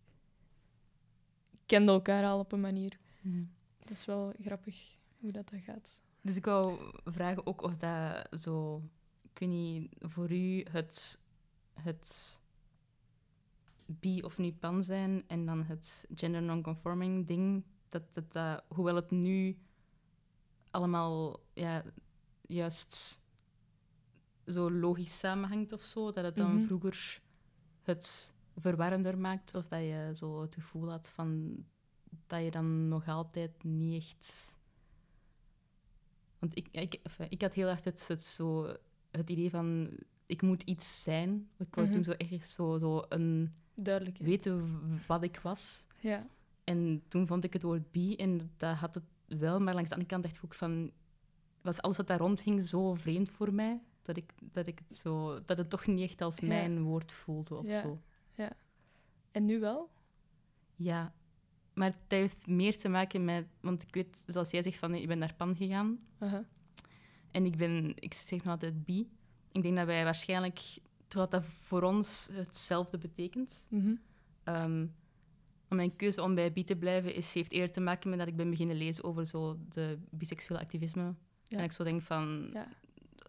[SPEAKER 2] kende elkaar al op een manier.
[SPEAKER 1] Mhm.
[SPEAKER 2] Dat is wel grappig hoe dat, dat gaat.
[SPEAKER 1] Dus ik wou vragen ook of dat zo... Ik weet niet, voor u het... het bi of nu pan zijn en dan het gender non-conforming ding, dat, dat, dat, hoewel het nu allemaal ja, juist zo logisch samenhangt of zo, dat het dan
[SPEAKER 2] Mhm.
[SPEAKER 1] vroeger het verwarrender maakt of dat je zo het gevoel had van dat je dan nog altijd niet echt... Want ik, ik, ik had heel erg het, het, zo, het idee van ik moet iets zijn. Ik wou
[SPEAKER 2] Mhm.
[SPEAKER 1] toen zo ergens zo, zo een
[SPEAKER 2] Duidelijkheid.
[SPEAKER 1] weten wat ik was.
[SPEAKER 2] Ja.
[SPEAKER 1] En toen vond ik het woord bi en dat had het wel, maar langs de andere kant dacht ik ook van... Was alles wat daar rondging zo vreemd voor mij, dat, ik, dat, ik het, zo, dat het toch niet echt als
[SPEAKER 2] Ja.
[SPEAKER 1] mijn woord voelde of
[SPEAKER 2] Ja.
[SPEAKER 1] zo.
[SPEAKER 2] En nu wel?
[SPEAKER 1] Ja, maar dat heeft meer te maken met... Want ik weet, zoals jij zegt, van, ik ben naar Pan gegaan en ik, ben, ik zeg nog altijd bi. Ik denk dat wij waarschijnlijk, terwijl dat voor ons hetzelfde betekent...
[SPEAKER 2] Mhm.
[SPEAKER 1] Ehm, mijn keuze om bij bi te blijven is, heeft eerder te maken met dat ik ben beginnen lezen over zo de biseksuele activisme.
[SPEAKER 2] Ja.
[SPEAKER 1] En ik zo denk van,
[SPEAKER 2] Ja.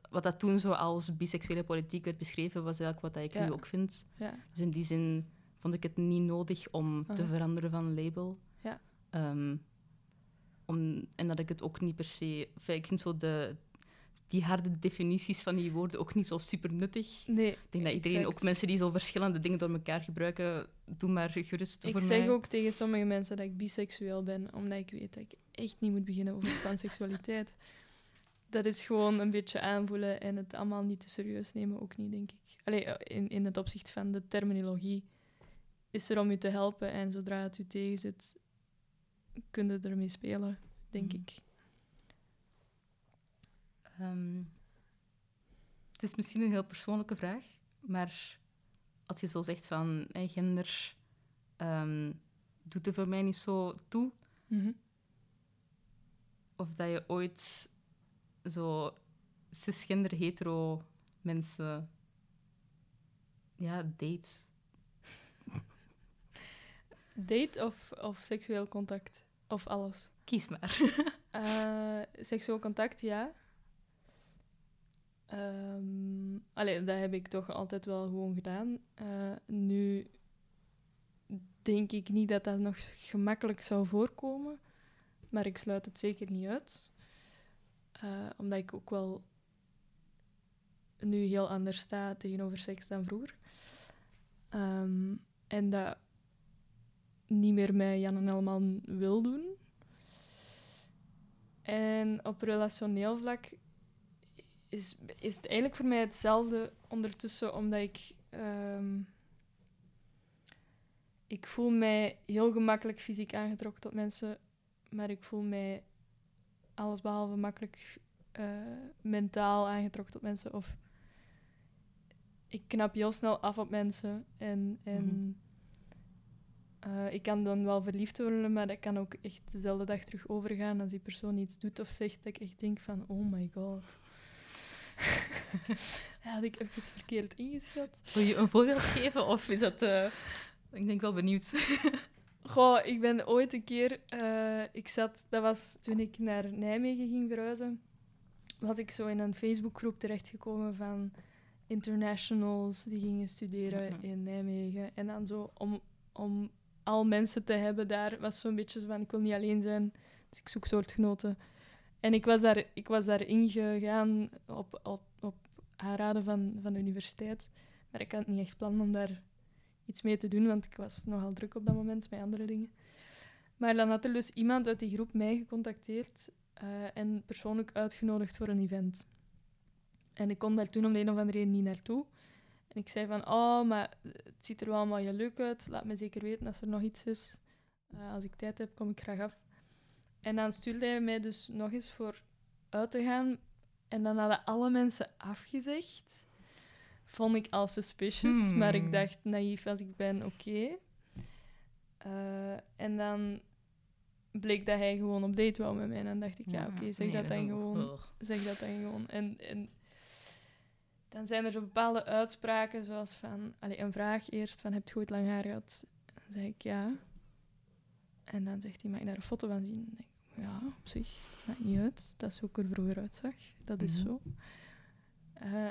[SPEAKER 1] wat dat toen zo als biseksuele politiek werd beschreven, was eigenlijk wat ik
[SPEAKER 2] Ja.
[SPEAKER 1] nu ook vind. Dus in die zin vond ik het niet nodig om te
[SPEAKER 2] Aha.
[SPEAKER 1] veranderen van label.
[SPEAKER 2] Ja.
[SPEAKER 1] Ehm, om, en dat ik het ook niet per se... ik vind zo de, die harde definities van die woorden ook niet zo super nuttig.
[SPEAKER 2] Nee.
[SPEAKER 1] Ik denk dat iedereen,
[SPEAKER 2] exact.
[SPEAKER 1] ook mensen die zo verschillende dingen door elkaar gebruiken, doe maar gerust
[SPEAKER 2] Ik
[SPEAKER 1] voor
[SPEAKER 2] zeg
[SPEAKER 1] mij.
[SPEAKER 2] ook tegen sommige mensen dat ik biseksueel ben, omdat ik weet dat ik echt niet moet beginnen over panseksualiteit. dat is gewoon een beetje aanvoelen en het allemaal niet te serieus nemen, ook niet, denk ik. Allee, eh, in, in het opzicht van de terminologie is er om u te helpen en zodra het u tegenzit, kun je ermee spelen, denk
[SPEAKER 1] Mhm.
[SPEAKER 2] ik.
[SPEAKER 1] Ehm, het is misschien een heel persoonlijke vraag, maar als je zo zegt van hey, gender ehm, doet er voor mij niet zo toe,
[SPEAKER 2] Mhm.
[SPEAKER 1] of dat je ooit zo cisgender hetero mensen ja, date.
[SPEAKER 2] Date of, of seksueel contact? Of alles?
[SPEAKER 1] Kies maar.
[SPEAKER 2] Eh, seksueel contact, ja. Ehm allee, dat heb ik toch altijd wel gewoon gedaan. Eh, nu denk ik niet dat dat nog gemakkelijk zou voorkomen, maar ik sluit het zeker niet uit. Eh, omdat ik ook wel nu heel anders sta tegenover seks dan vroeger. Ehm, en dat niet meer met Jan en Elman wil doen. En op relationeel vlak is, is het eigenlijk voor mij hetzelfde ondertussen, omdat ik... ehm, ik voel mij heel gemakkelijk fysiek aangetrokken tot mensen, maar ik voel mij allesbehalve makkelijk eh, mentaal aangetrokken tot mensen. Of ik knap heel snel af op mensen en... en
[SPEAKER 1] Mhm.
[SPEAKER 2] eh, ik kan dan wel verliefd worden, maar dat kan ook echt dezelfde dag terug overgaan als die persoon iets doet of zegt dat ik echt denk van, oh my god. Ja, had ik even verkeerd ingeschat.
[SPEAKER 1] Wil je een voorbeeld geven of is dat... eh, ik ben wel benieuwd.
[SPEAKER 2] Goh, ik ben ooit een keer, eh, ik zat, dat was toen ik naar Nijmegen ging verhuizen, was ik zo in een Facebookgroep terechtgekomen van internationals die gingen studeren
[SPEAKER 1] Mhm.
[SPEAKER 2] in Nijmegen. En dan zo, om, om al mensen te hebben daar, was zo'n beetje zo van, ik wil niet alleen zijn, dus ik zoek soortgenoten. En ik was daar, ik was daar ingegaan op, op, aanraden van, van de universiteit, maar ik had niet echt plan om daar iets mee te doen, want ik was nogal druk op dat moment met andere dingen. Maar dan had er dus iemand uit die groep mij gecontacteerd eh, en persoonlijk uitgenodigd voor een event. En ik kon daar toen om de een of andere reden niet naartoe. En ik zei van, oh, maar het ziet er wel allemaal heel leuk uit. Laat me zeker weten als er nog iets is. Eh, als ik tijd heb, kom ik graag af. En dan stuurde hij mij dus nog eens voor uit te gaan. En dan hadden alle mensen afgezegd. Vond ik al suspicious,
[SPEAKER 3] Hmm.
[SPEAKER 2] maar ik dacht naïef als ik ben, oké. Eh, en dan bleek dat hij gewoon op date wou met mij. En dan dacht ik, ja, oké, zeg
[SPEAKER 3] nee,
[SPEAKER 2] dat dan gewoon zeg dat dan gewoon. En, en dan zijn er zo bepaalde uitspraken, zoals van... Allee, een vraag eerst, van heb je ooit lang haar gehad? Dan zeg ik ja. En dan zegt hij, mag ik daar een foto van zien? Ja, op zich, maakt niet uit. Dat is hoe ik er vroeger uitzag. Dat is
[SPEAKER 3] Mhm.
[SPEAKER 2] zo. Eh,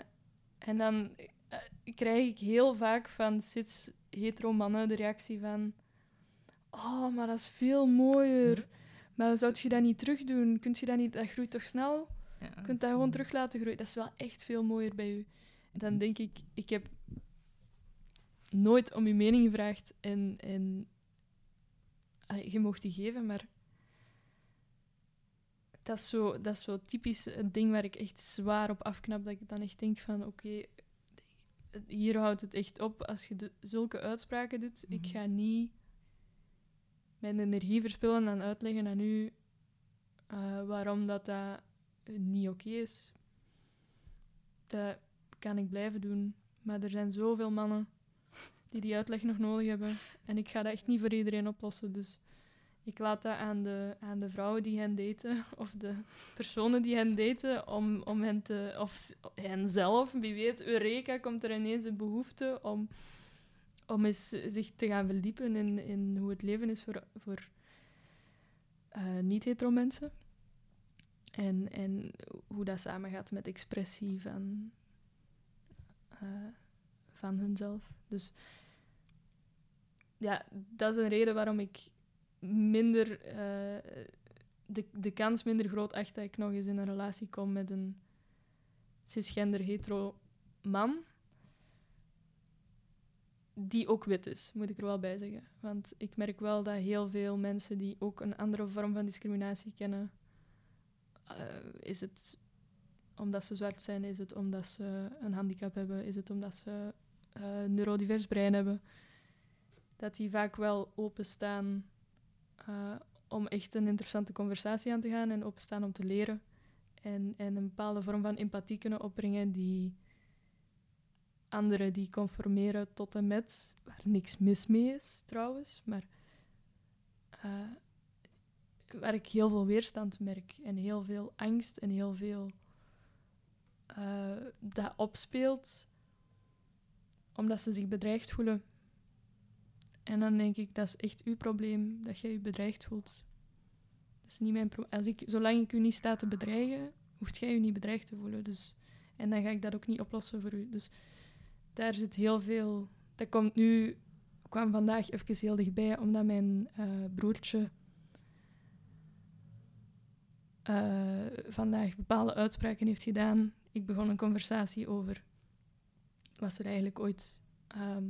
[SPEAKER 2] en dan eh, krijg ik heel vaak van cis hetero mannen de reactie van... Oh, maar dat is veel mooier. Maar zou je dat niet terugdoen? Kunt je dat niet... Dat groeit toch snel?
[SPEAKER 3] Ja.
[SPEAKER 2] Je kunt dat gewoon terug laten groeien. Dat is wel echt veel mooier bij u. En dan denk ik, ik heb nooit om uw mening gevraagd en, en je mocht die geven, maar dat is, zo, dat is zo typisch het ding waar ik echt zwaar op afknap. Dat ik dan echt denk van, oké, hier houdt het echt op. Als je de- zulke uitspraken doet, ik
[SPEAKER 3] Mhm.
[SPEAKER 2] ga niet mijn energie verspillen aan uitleggen aan u eh, waarom dat, dat niet oké is. Dat kan ik blijven doen. Maar er zijn zoveel mannen die die uitleg nog nodig hebben. En ik ga dat echt niet voor iedereen oplossen. Dus ik laat dat aan de, aan de vrouwen die hen daten, of de personen die hen daten, om, om hen te... Of hen zelf, wie weet, Eureka, komt er ineens een behoefte om, om eens zich te gaan verdiepen in, in hoe het leven is voor, voor eh, niet-hetero mensen. En, en hoe dat samengaat met expressie van, eh, van hunzelf. Dus ja, dat is een reden waarom ik minder eh, de, de kans minder groot acht dat ik nog eens in een relatie kom met een cisgender hetero man. Die ook wit is, moet ik er wel bij zeggen. Want ik merk wel dat heel veel mensen die ook een andere vorm van discriminatie kennen, eh, is het omdat ze zwart zijn, is het omdat ze een handicap hebben, is het omdat ze eh neurodivers brein hebben, dat die vaak wel openstaan eh, om echt een interessante conversatie aan te gaan en openstaan om te leren. En, en een bepaalde vorm van empathie kunnen opbrengen die anderen die conformeren tot en met, waar niks mis mee is trouwens, maar eh, waar ik heel veel weerstand merk en heel veel angst en heel veel eh, dat opspeelt omdat ze zich bedreigd voelen. En dan denk ik, dat is echt uw probleem, dat jij je bedreigd voelt. Dat is niet mijn probleem. Als ik, zolang ik u niet sta te bedreigen, hoeft jij je niet bedreigd te voelen. Dus, en dan ga ik dat ook niet oplossen voor u. Dus daar zit heel veel... Dat komt nu... kwam vandaag even heel dichtbij, omdat mijn eh, broertje eh, vandaag bepaalde uitspraken heeft gedaan. Ik begon een conversatie over... Was er eigenlijk ooit ehm,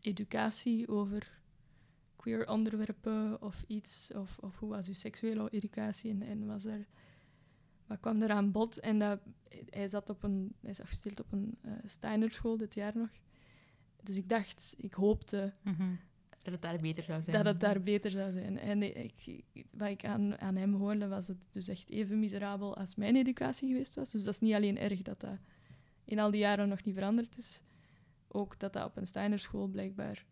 [SPEAKER 2] educatie over queer onderwerpen of iets? Of, of hoe was uw seksuele educatie? En, en was er, wat kwam er aan bod? En dat, hij, zat op een, hij is afgestudeerd op een uh, Steinerschool dit jaar nog. Dus ik dacht, ik hoopte
[SPEAKER 3] Mhm. Dat het daar beter zou zijn.
[SPEAKER 2] dat het daar beter zou zijn. En ik, ik- wat ik aan, aan hem hoorde, was het dus echt even miserabel als mijn educatie geweest was. Dus dat is niet alleen erg dat dat in al die jaren nog niet veranderd is. Ook dat dat op een Steinerschool blijkbaar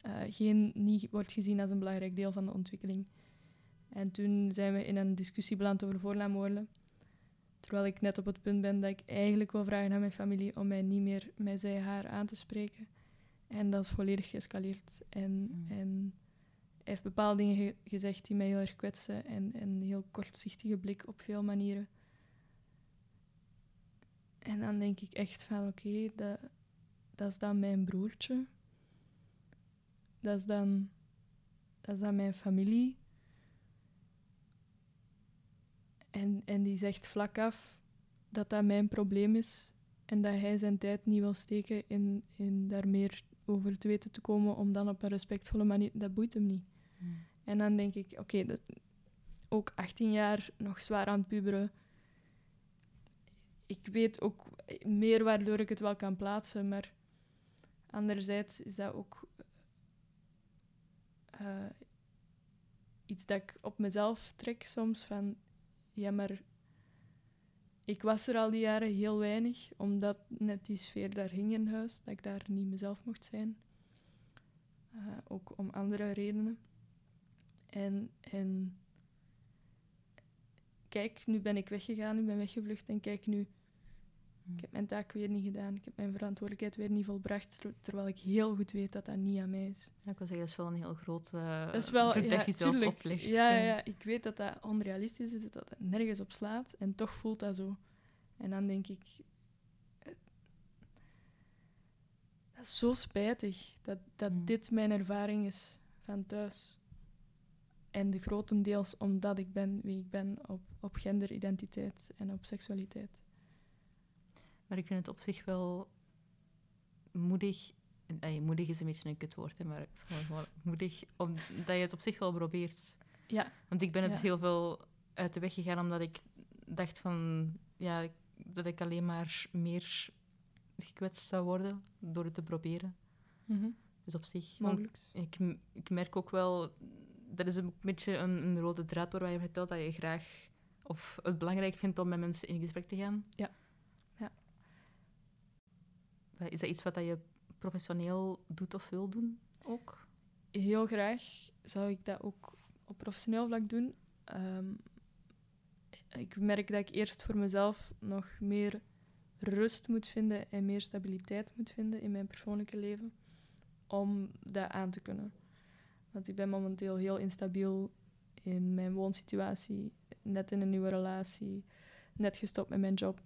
[SPEAKER 2] eh, geen, niet wordt gezien als een belangrijk deel van de ontwikkeling. En toen zijn we in een discussie beland over voornaamwoorden. Terwijl ik net op het punt ben dat ik eigenlijk wil vragen aan mijn familie om mij niet meer met zij haar aan te spreken. En dat is volledig geëscaleerd. En,
[SPEAKER 3] Mm.
[SPEAKER 2] en hij heeft bepaalde dingen ge- gezegd die mij heel erg kwetsen. En, en een heel kortzichtige blik op veel manieren. En dan denk ik echt van, oké, dat, dat is dan mijn broertje. Dat is dan, dat is dan mijn familie. En, en die zegt vlak af dat dat mijn probleem is. En dat hij zijn tijd niet wil steken in, in daar meer over te weten te komen. Om dan op een respectvolle manier... Dat boeit hem niet.
[SPEAKER 3] Mhm.
[SPEAKER 2] En dan denk ik, oké, dat ook 18 jaar, nog zwaar aan het puberen. Ik weet ook meer waardoor ik het wel kan plaatsen, maar anderzijds is dat ook eh, iets dat ik op mezelf trek soms van, ja, maar ik was er al die jaren heel weinig, omdat net die sfeer daar hing in huis, dat ik daar niet mezelf mocht zijn. Uh, ook om andere redenen. En, en kijk, nu ben ik weggegaan, nu ben ik weggevlucht en kijk nu, ik heb mijn taak weer niet gedaan, ik heb mijn verantwoordelijkheid weer niet volbracht, terwijl ik heel goed weet dat dat niet aan mij is.
[SPEAKER 3] Ja, ik wil zeggen, dat is wel een heel groot uh,
[SPEAKER 2] dat is wel,
[SPEAKER 3] ja, oplegt.
[SPEAKER 2] Ja, ja, ja, ik weet dat dat onrealistisch is, dat het nergens op slaat en toch voelt dat zo. En dan denk ik, eh, dat is zo spijtig dat, dat
[SPEAKER 3] Hmm.
[SPEAKER 2] dit mijn ervaring is van thuis. En de grotendeels omdat ik ben wie ik ben op, op genderidentiteit en op seksualiteit.
[SPEAKER 3] Maar ik vind het op zich wel moedig. Moedig is een beetje een kutwoord, hè, maar gewoon, moedig omdat je het op zich wel probeert.
[SPEAKER 2] Ja,
[SPEAKER 3] Want ik ben het
[SPEAKER 2] Ja.
[SPEAKER 3] heel veel uit de weg gegaan omdat ik dacht van ja, dat ik alleen maar meer gekwetst zou worden door het te proberen. Dus op zich.
[SPEAKER 2] mogelijk.
[SPEAKER 3] Ik, ik merk ook wel, dat is een beetje een, een rode draad door wat je vertelt, dat je graag of het belangrijk vindt om met mensen in gesprek te gaan.
[SPEAKER 2] Ja.
[SPEAKER 3] Eh, Is dat iets wat je professioneel doet of wil doen ook?
[SPEAKER 2] Heel graag zou ik dat ook op professioneel vlak doen. Ehm, ik merk dat ik eerst voor mezelf nog meer rust moet vinden en meer stabiliteit moet vinden in mijn persoonlijke leven om dat aan te kunnen. Want ik ben momenteel heel instabiel in mijn woonsituatie, net in een nieuwe relatie, net gestopt met mijn job.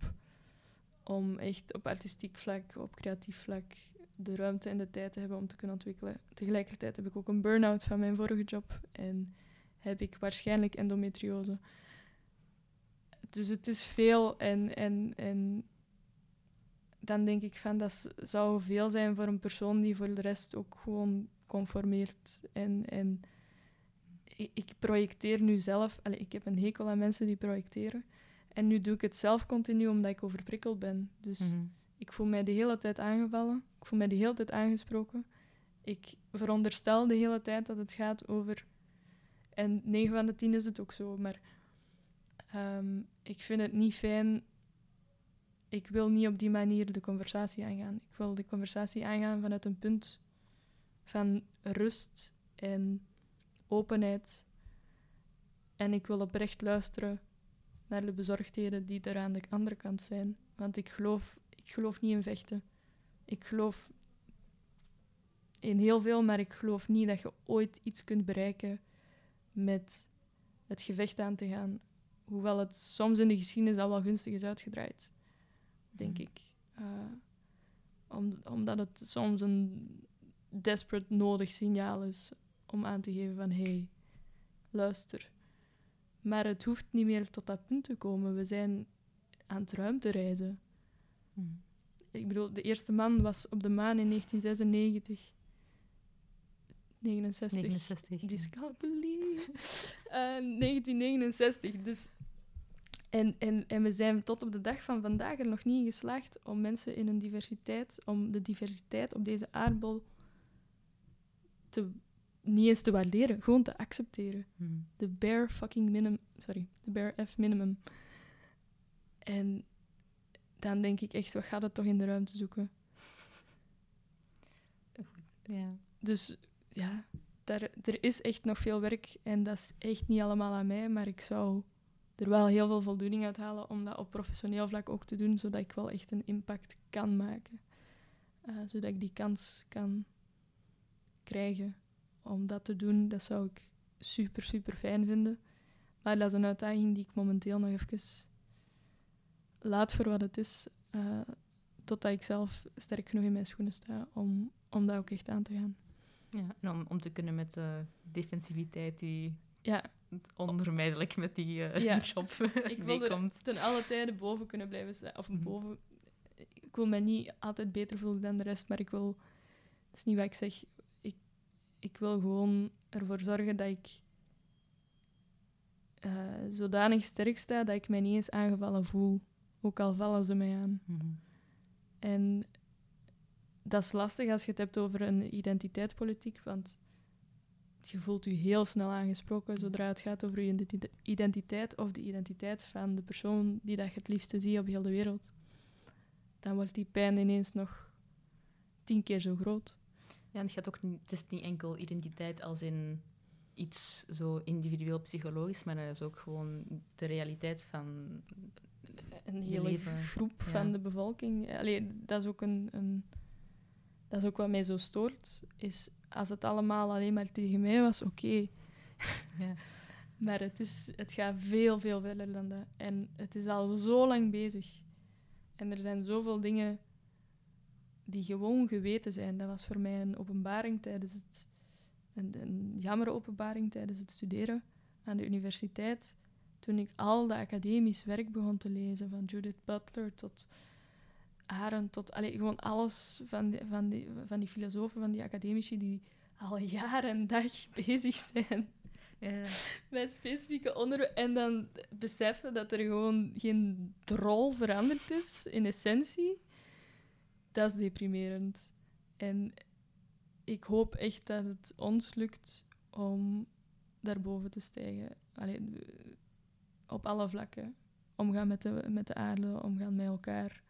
[SPEAKER 2] Om echt op artistiek vlak, op creatief vlak, de ruimte en de tijd te hebben om te kunnen ontwikkelen. Tegelijkertijd heb ik ook een burn-out van mijn vorige job en heb ik waarschijnlijk endometriose. Dus het is veel en, en, en dan denk ik van dat zou veel zijn voor een persoon die voor de rest ook gewoon conformeert. En, en ik, projecteer nu zelf, allee, ik heb een hekel aan mensen die projecteren. En nu doe ik het zelf continu omdat ik overprikkeld ben. Dus
[SPEAKER 3] Mhm.
[SPEAKER 2] ik voel mij de hele tijd aangevallen. Ik voel mij de hele tijd aangesproken. Ik veronderstel de hele tijd dat het gaat over. En 9 van de 10 is het ook zo, maar ehm, ik vind het niet fijn. Ik wil niet op die manier de conversatie aangaan. Ik wil de conversatie aangaan vanuit een punt van rust en openheid. En ik wil oprecht luisteren naar de bezorgdheden die er aan de andere kant zijn. Want ik geloof, ik geloof niet in vechten. Ik geloof in heel veel, maar ik geloof niet dat je ooit iets kunt bereiken met het gevecht aan te gaan. Hoewel het soms in de geschiedenis al wel gunstig is uitgedraaid, denk
[SPEAKER 3] Mhm.
[SPEAKER 2] ik. Eh, om, omdat het soms een desperate nodig signaal is om aan te geven van hé, hey, luister. Maar het hoeft niet meer tot dat punt te komen. We zijn aan het ruimtereizen.
[SPEAKER 3] Mhm.
[SPEAKER 2] Ik bedoel, de eerste man was op de maan in 1996. 69.
[SPEAKER 3] 69.
[SPEAKER 2] Dyscalculie. Eh 1969. Dus. En, en, en we zijn tot op de dag van vandaag er nog niet in geslaagd om mensen in hun diversiteit, om de diversiteit op deze aardbol te, niet eens te waarderen, gewoon te accepteren.
[SPEAKER 3] Mhm.
[SPEAKER 2] De bare fucking minimum. Sorry, de bare F minimum. En dan denk ik echt, wat gaat het toch in de ruimte zoeken?
[SPEAKER 3] Ja.
[SPEAKER 2] Dus ja, daar, er is echt nog veel werk en dat is echt niet allemaal aan mij, maar ik zou er wel heel veel voldoening uit halen om dat op professioneel vlak ook te doen, zodat ik wel echt een impact kan maken. Eh, zodat ik die kans kan krijgen om dat te doen, dat zou ik super, super fijn vinden. Maar dat is een uitdaging die ik momenteel nog even laat voor wat het is, eh, totdat ik zelf sterk genoeg in mijn schoenen sta om, om dat ook echt aan te gaan.
[SPEAKER 3] ja. En om, om te kunnen met de defensiviteit die
[SPEAKER 2] Ja,
[SPEAKER 3] onvermijdelijk met die eh,
[SPEAKER 2] Ja.
[SPEAKER 3] job
[SPEAKER 2] ik wil er ten alle tijde boven kunnen blijven staan. Of
[SPEAKER 3] Mhm.
[SPEAKER 2] boven. Ik wil mij niet altijd beter voelen dan de rest, maar ik wil. Dat is niet wat ik zeg. Ik, wil gewoon ervoor zorgen dat ik eh, zodanig sterk sta dat ik mij niet eens aangevallen voel. Ook al vallen ze mij aan.
[SPEAKER 3] Mhm.
[SPEAKER 2] En dat is lastig als je het hebt over een identiteitspolitiek, want je voelt je heel snel aangesproken zodra het gaat over je identiteit of de identiteit van de persoon die dat je het liefste ziet op heel de wereld. Dan wordt die pijn ineens nog tien keer zo groot.
[SPEAKER 1] Ja, en het, gaat ook niet, het is niet enkel identiteit als in iets zo individueel psychologisch, maar dat is ook gewoon de realiteit van
[SPEAKER 2] een hele
[SPEAKER 1] leven.
[SPEAKER 2] groep van de bevolking. Allee, dat is ook een, een, dat is ook wat mij zo stoort, is als het allemaal alleen maar tegen mij was, oké. Ja. maar het, is, het gaat veel, veel verder dan dat. En het is al zo lang bezig. En er zijn zoveel dingen die gewoon geweten zijn. Dat was voor mij een openbaring tijdens het... Een, een jammere openbaring tijdens het studeren aan de universiteit. Toen ik al dat academisch werk begon te lezen, van Judith Butler tot Arendt, tot allee, gewoon alles van die, van, die, van die filosofen, van die academici die al jaar en dag bezig zijn ja. met specifieke onderwerpen. En dan beseffen dat er gewoon geen drol veranderd is in essentie, dat is deprimerend. En ik hoop echt dat het ons lukt om daarboven te stijgen. Op alle vlakken. Omgaan met de, met de aarde, omgaan met elkaar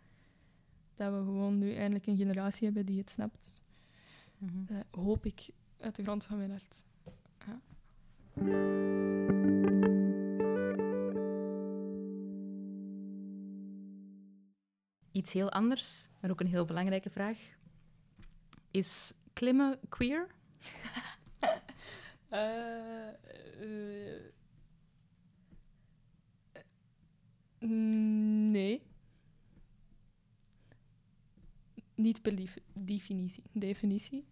[SPEAKER 2] dat we gewoon nu eindelijk een generatie hebben die het snapt. Mm hoop ik uit de grond van mijn hart. Ja.
[SPEAKER 1] Iets heel anders, maar ook een heel belangrijke vraag. Is klimmen queer? uh,
[SPEAKER 2] nee niet per definitie. definitie.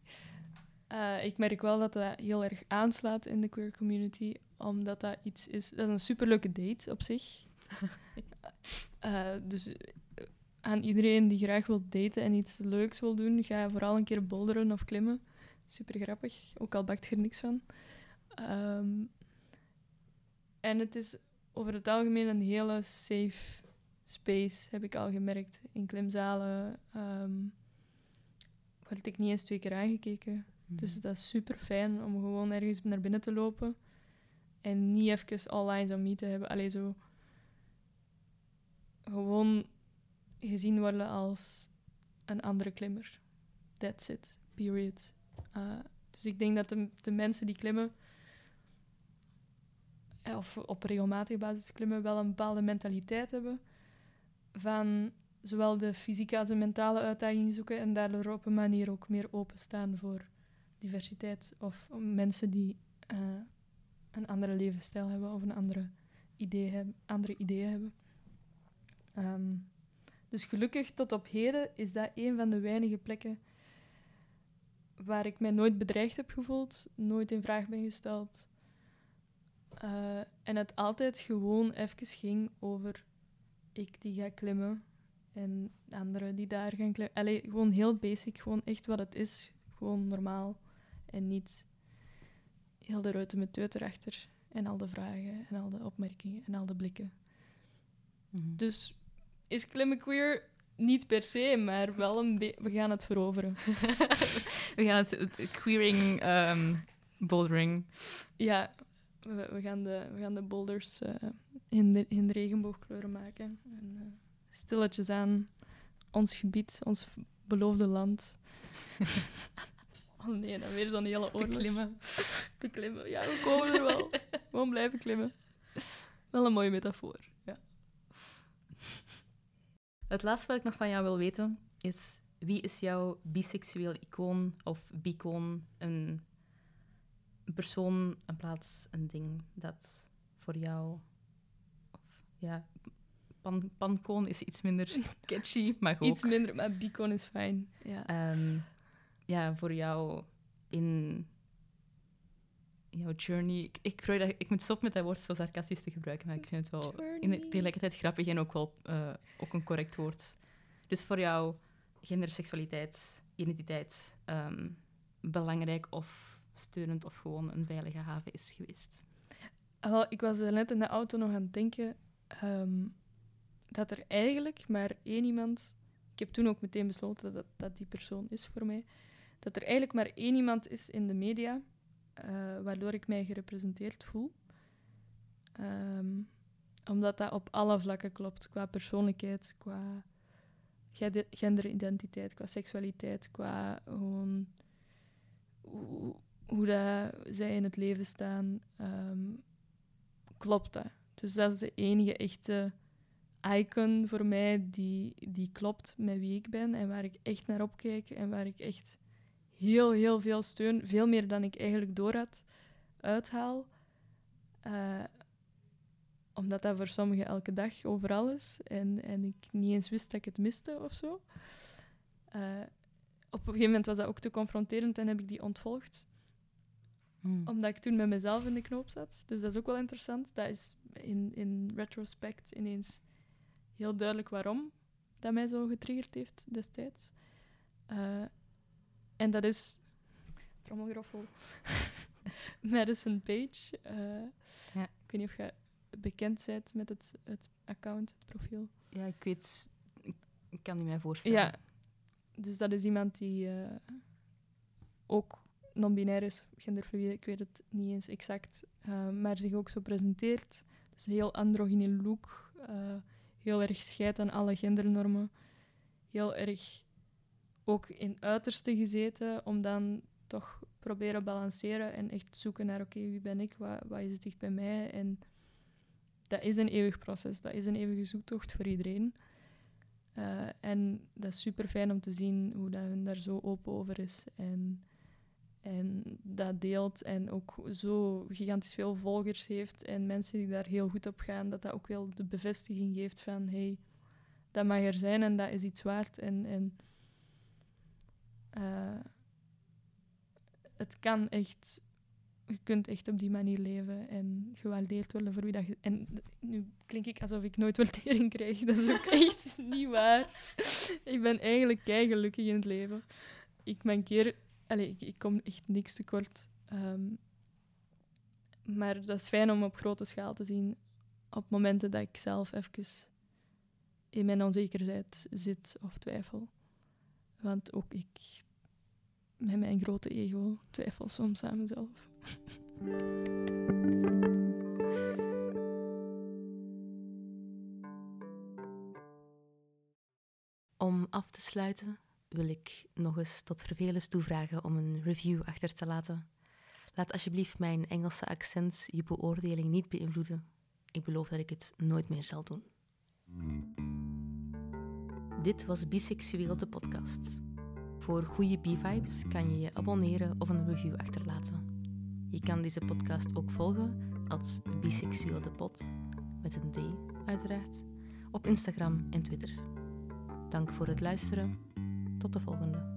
[SPEAKER 2] Uh, ik merk wel dat dat heel erg aanslaat in de queer community, omdat dat iets is... Dat is een superleuke date op zich. uh, dus eh, aan iedereen die graag wil daten en iets leuks wil doen, ga vooral een keer boulderen of klimmen. Super grappig, ook al bakt je er niks van. Um, en het is over het algemeen een hele safe space, heb ik al gemerkt. In klimzalen um, werd ik niet eens twee keer aangekeken. Mhm. Dus dat is super fijn om gewoon ergens naar binnen te lopen en niet even all eyes on me te hebben. Alleen zo gewoon gezien worden als een andere klimmer. That's it. Period. Uh, dus ik denk dat de, de mensen die klimmen, eh, of op regelmatige basis klimmen, wel een bepaalde mentaliteit hebben van zowel de fysieke als de mentale uitdagingen zoeken en daardoor op een manier ook meer openstaan voor diversiteit of mensen die uh, een andere levensstijl hebben of een andere idee hebben, andere ideeën hebben. Um, dus gelukkig tot op heden is dat een van de weinige plekken waar ik mij nooit bedreigd heb gevoeld, nooit in vraag ben gesteld. Uh, en het altijd gewoon even ging over ik die ga klimmen en anderen die daar gaan klimmen. Allee, gewoon heel basic, gewoon echt wat het is. Gewoon normaal. En niet heel de ruiten met teut erachter. En al de vragen en al de opmerkingen en al de blikken. Mhm. Dus is klimmen queer? Niet per se, maar wel een We gaan het veroveren.
[SPEAKER 1] we gaan het, queering um, bouldering.
[SPEAKER 2] Ja, we, we, gaan de, we gaan de boulders uh, in, de, in de regenboogkleuren maken. En, uh, stilletjes aan ons gebied, ons beloofde land. oh nee, dan weer zo'n hele oorlog.
[SPEAKER 1] Beklimmen.
[SPEAKER 2] Beklimmen, ja, we komen er wel. Gewoon blijven klimmen. Wel een mooie metafoor.
[SPEAKER 1] Het laatste wat ik nog van jou wil weten is... Wie is jouw biseksueel icoon of bicoon? Een, persoon, een plaats, een ding dat voor jou... Of, ja, pan, pankoon is iets minder catchy, maar ook...
[SPEAKER 2] Iets minder, maar bicoon is fijn. Ja.
[SPEAKER 1] Um, ja, voor jou in jouw journey. Ik, ik, dat, ik moet stoppen met dat woord zo sarcastisch te gebruiken, maar ik vind het wel in tegelijkertijd grappig en ook wel uh, ook een correct woord. Dus voor jou gender, seksualiteit, identiteit um, belangrijk of steunend of gewoon een veilige haven is geweest?
[SPEAKER 2] Wel, ik was net in de auto nog aan het denken. Um, dat er eigenlijk maar één iemand. Ik heb toen ook meteen besloten dat dat die persoon is voor mij. Dat er eigenlijk maar één iemand is in de media eh, waardoor ik mij gerepresenteerd voel. Ehm, omdat dat op alle vlakken klopt, qua persoonlijkheid, qua genderidentiteit, qua seksualiteit, qua hoe, hoe zij in het leven staan, ehm, klopt dat. Dus dat is de enige echte icon voor mij die, die klopt met wie ik ben en waar ik echt naar opkijk en waar ik echt heel, heel veel steun, veel meer dan ik eigenlijk door had, uithaal. Uh, omdat dat voor sommigen elke dag overal is en, en ik niet eens wist dat ik het miste of zo. Uh, op een gegeven moment was dat ook te confronterend en heb ik die ontvolgd. Hmm. Omdat ik toen met mezelf in de knoop zat. Dus dat is ook wel interessant. Dat is in, in retrospect ineens heel duidelijk waarom dat mij zo getriggerd heeft destijds. Uh, en dat is... Trommelgroffel. Madison Page. Uh, ja. Ik weet niet of je bekend bent met het, het account, het profiel.
[SPEAKER 3] Ja, ik weet... Ik kan niet mij voorstellen.
[SPEAKER 2] Ja, dus dat is iemand die uh, ook non-binair is, genderfluide, ik weet het niet eens exact, uh, maar zich ook zo presenteert. Dus een heel androgyne look, uh, heel erg scheid aan alle gendernormen, heel erg ook in uiterste gezeten, om dan toch proberen balanceren en echt zoeken naar, oké, wie ben ik, wat, wat is dicht bij mij? En dat is een eeuwig proces, dat is een eeuwige zoektocht voor iedereen. Uh, en dat is super fijn om te zien hoe dat hun daar zo open over is. En, en dat deelt en ook zo gigantisch veel volgers heeft. En mensen die daar heel goed op gaan, dat dat ook wel de bevestiging geeft van hey, dat mag er zijn en dat is iets waard. En, en uh, het kan echt je kunt echt op die manier leven en gewaardeerd worden voor wie dat je... En nu klink ik alsof ik nooit waardering krijg. Dat is ook echt niet waar. ik ben eigenlijk kei gelukkig in het leven. Ik mankeer... Allez, ik, ik kom echt niks tekort. Um, maar dat is fijn om op grote schaal te zien op momenten dat ik zelf even in mijn onzekerheid zit of twijfel. Want ook ik, met mijn grote ego, twijfel soms aan mezelf.
[SPEAKER 1] Om af te sluiten wil ik nog eens tot vervelens toevragen om een review achter te laten. Laat alsjeblieft mijn Engelse accent je beoordeling niet beïnvloeden. Ik beloof dat ik het nooit meer zal doen. Dit was Biseksueel de podcast. Voor goede B-vibes kan je je abonneren of een review achterlaten. Je kan deze podcast ook volgen als Biseksueel de Pot, met een D uiteraard, op Instagram en Twitter. Dank voor het luisteren. Tot de volgende.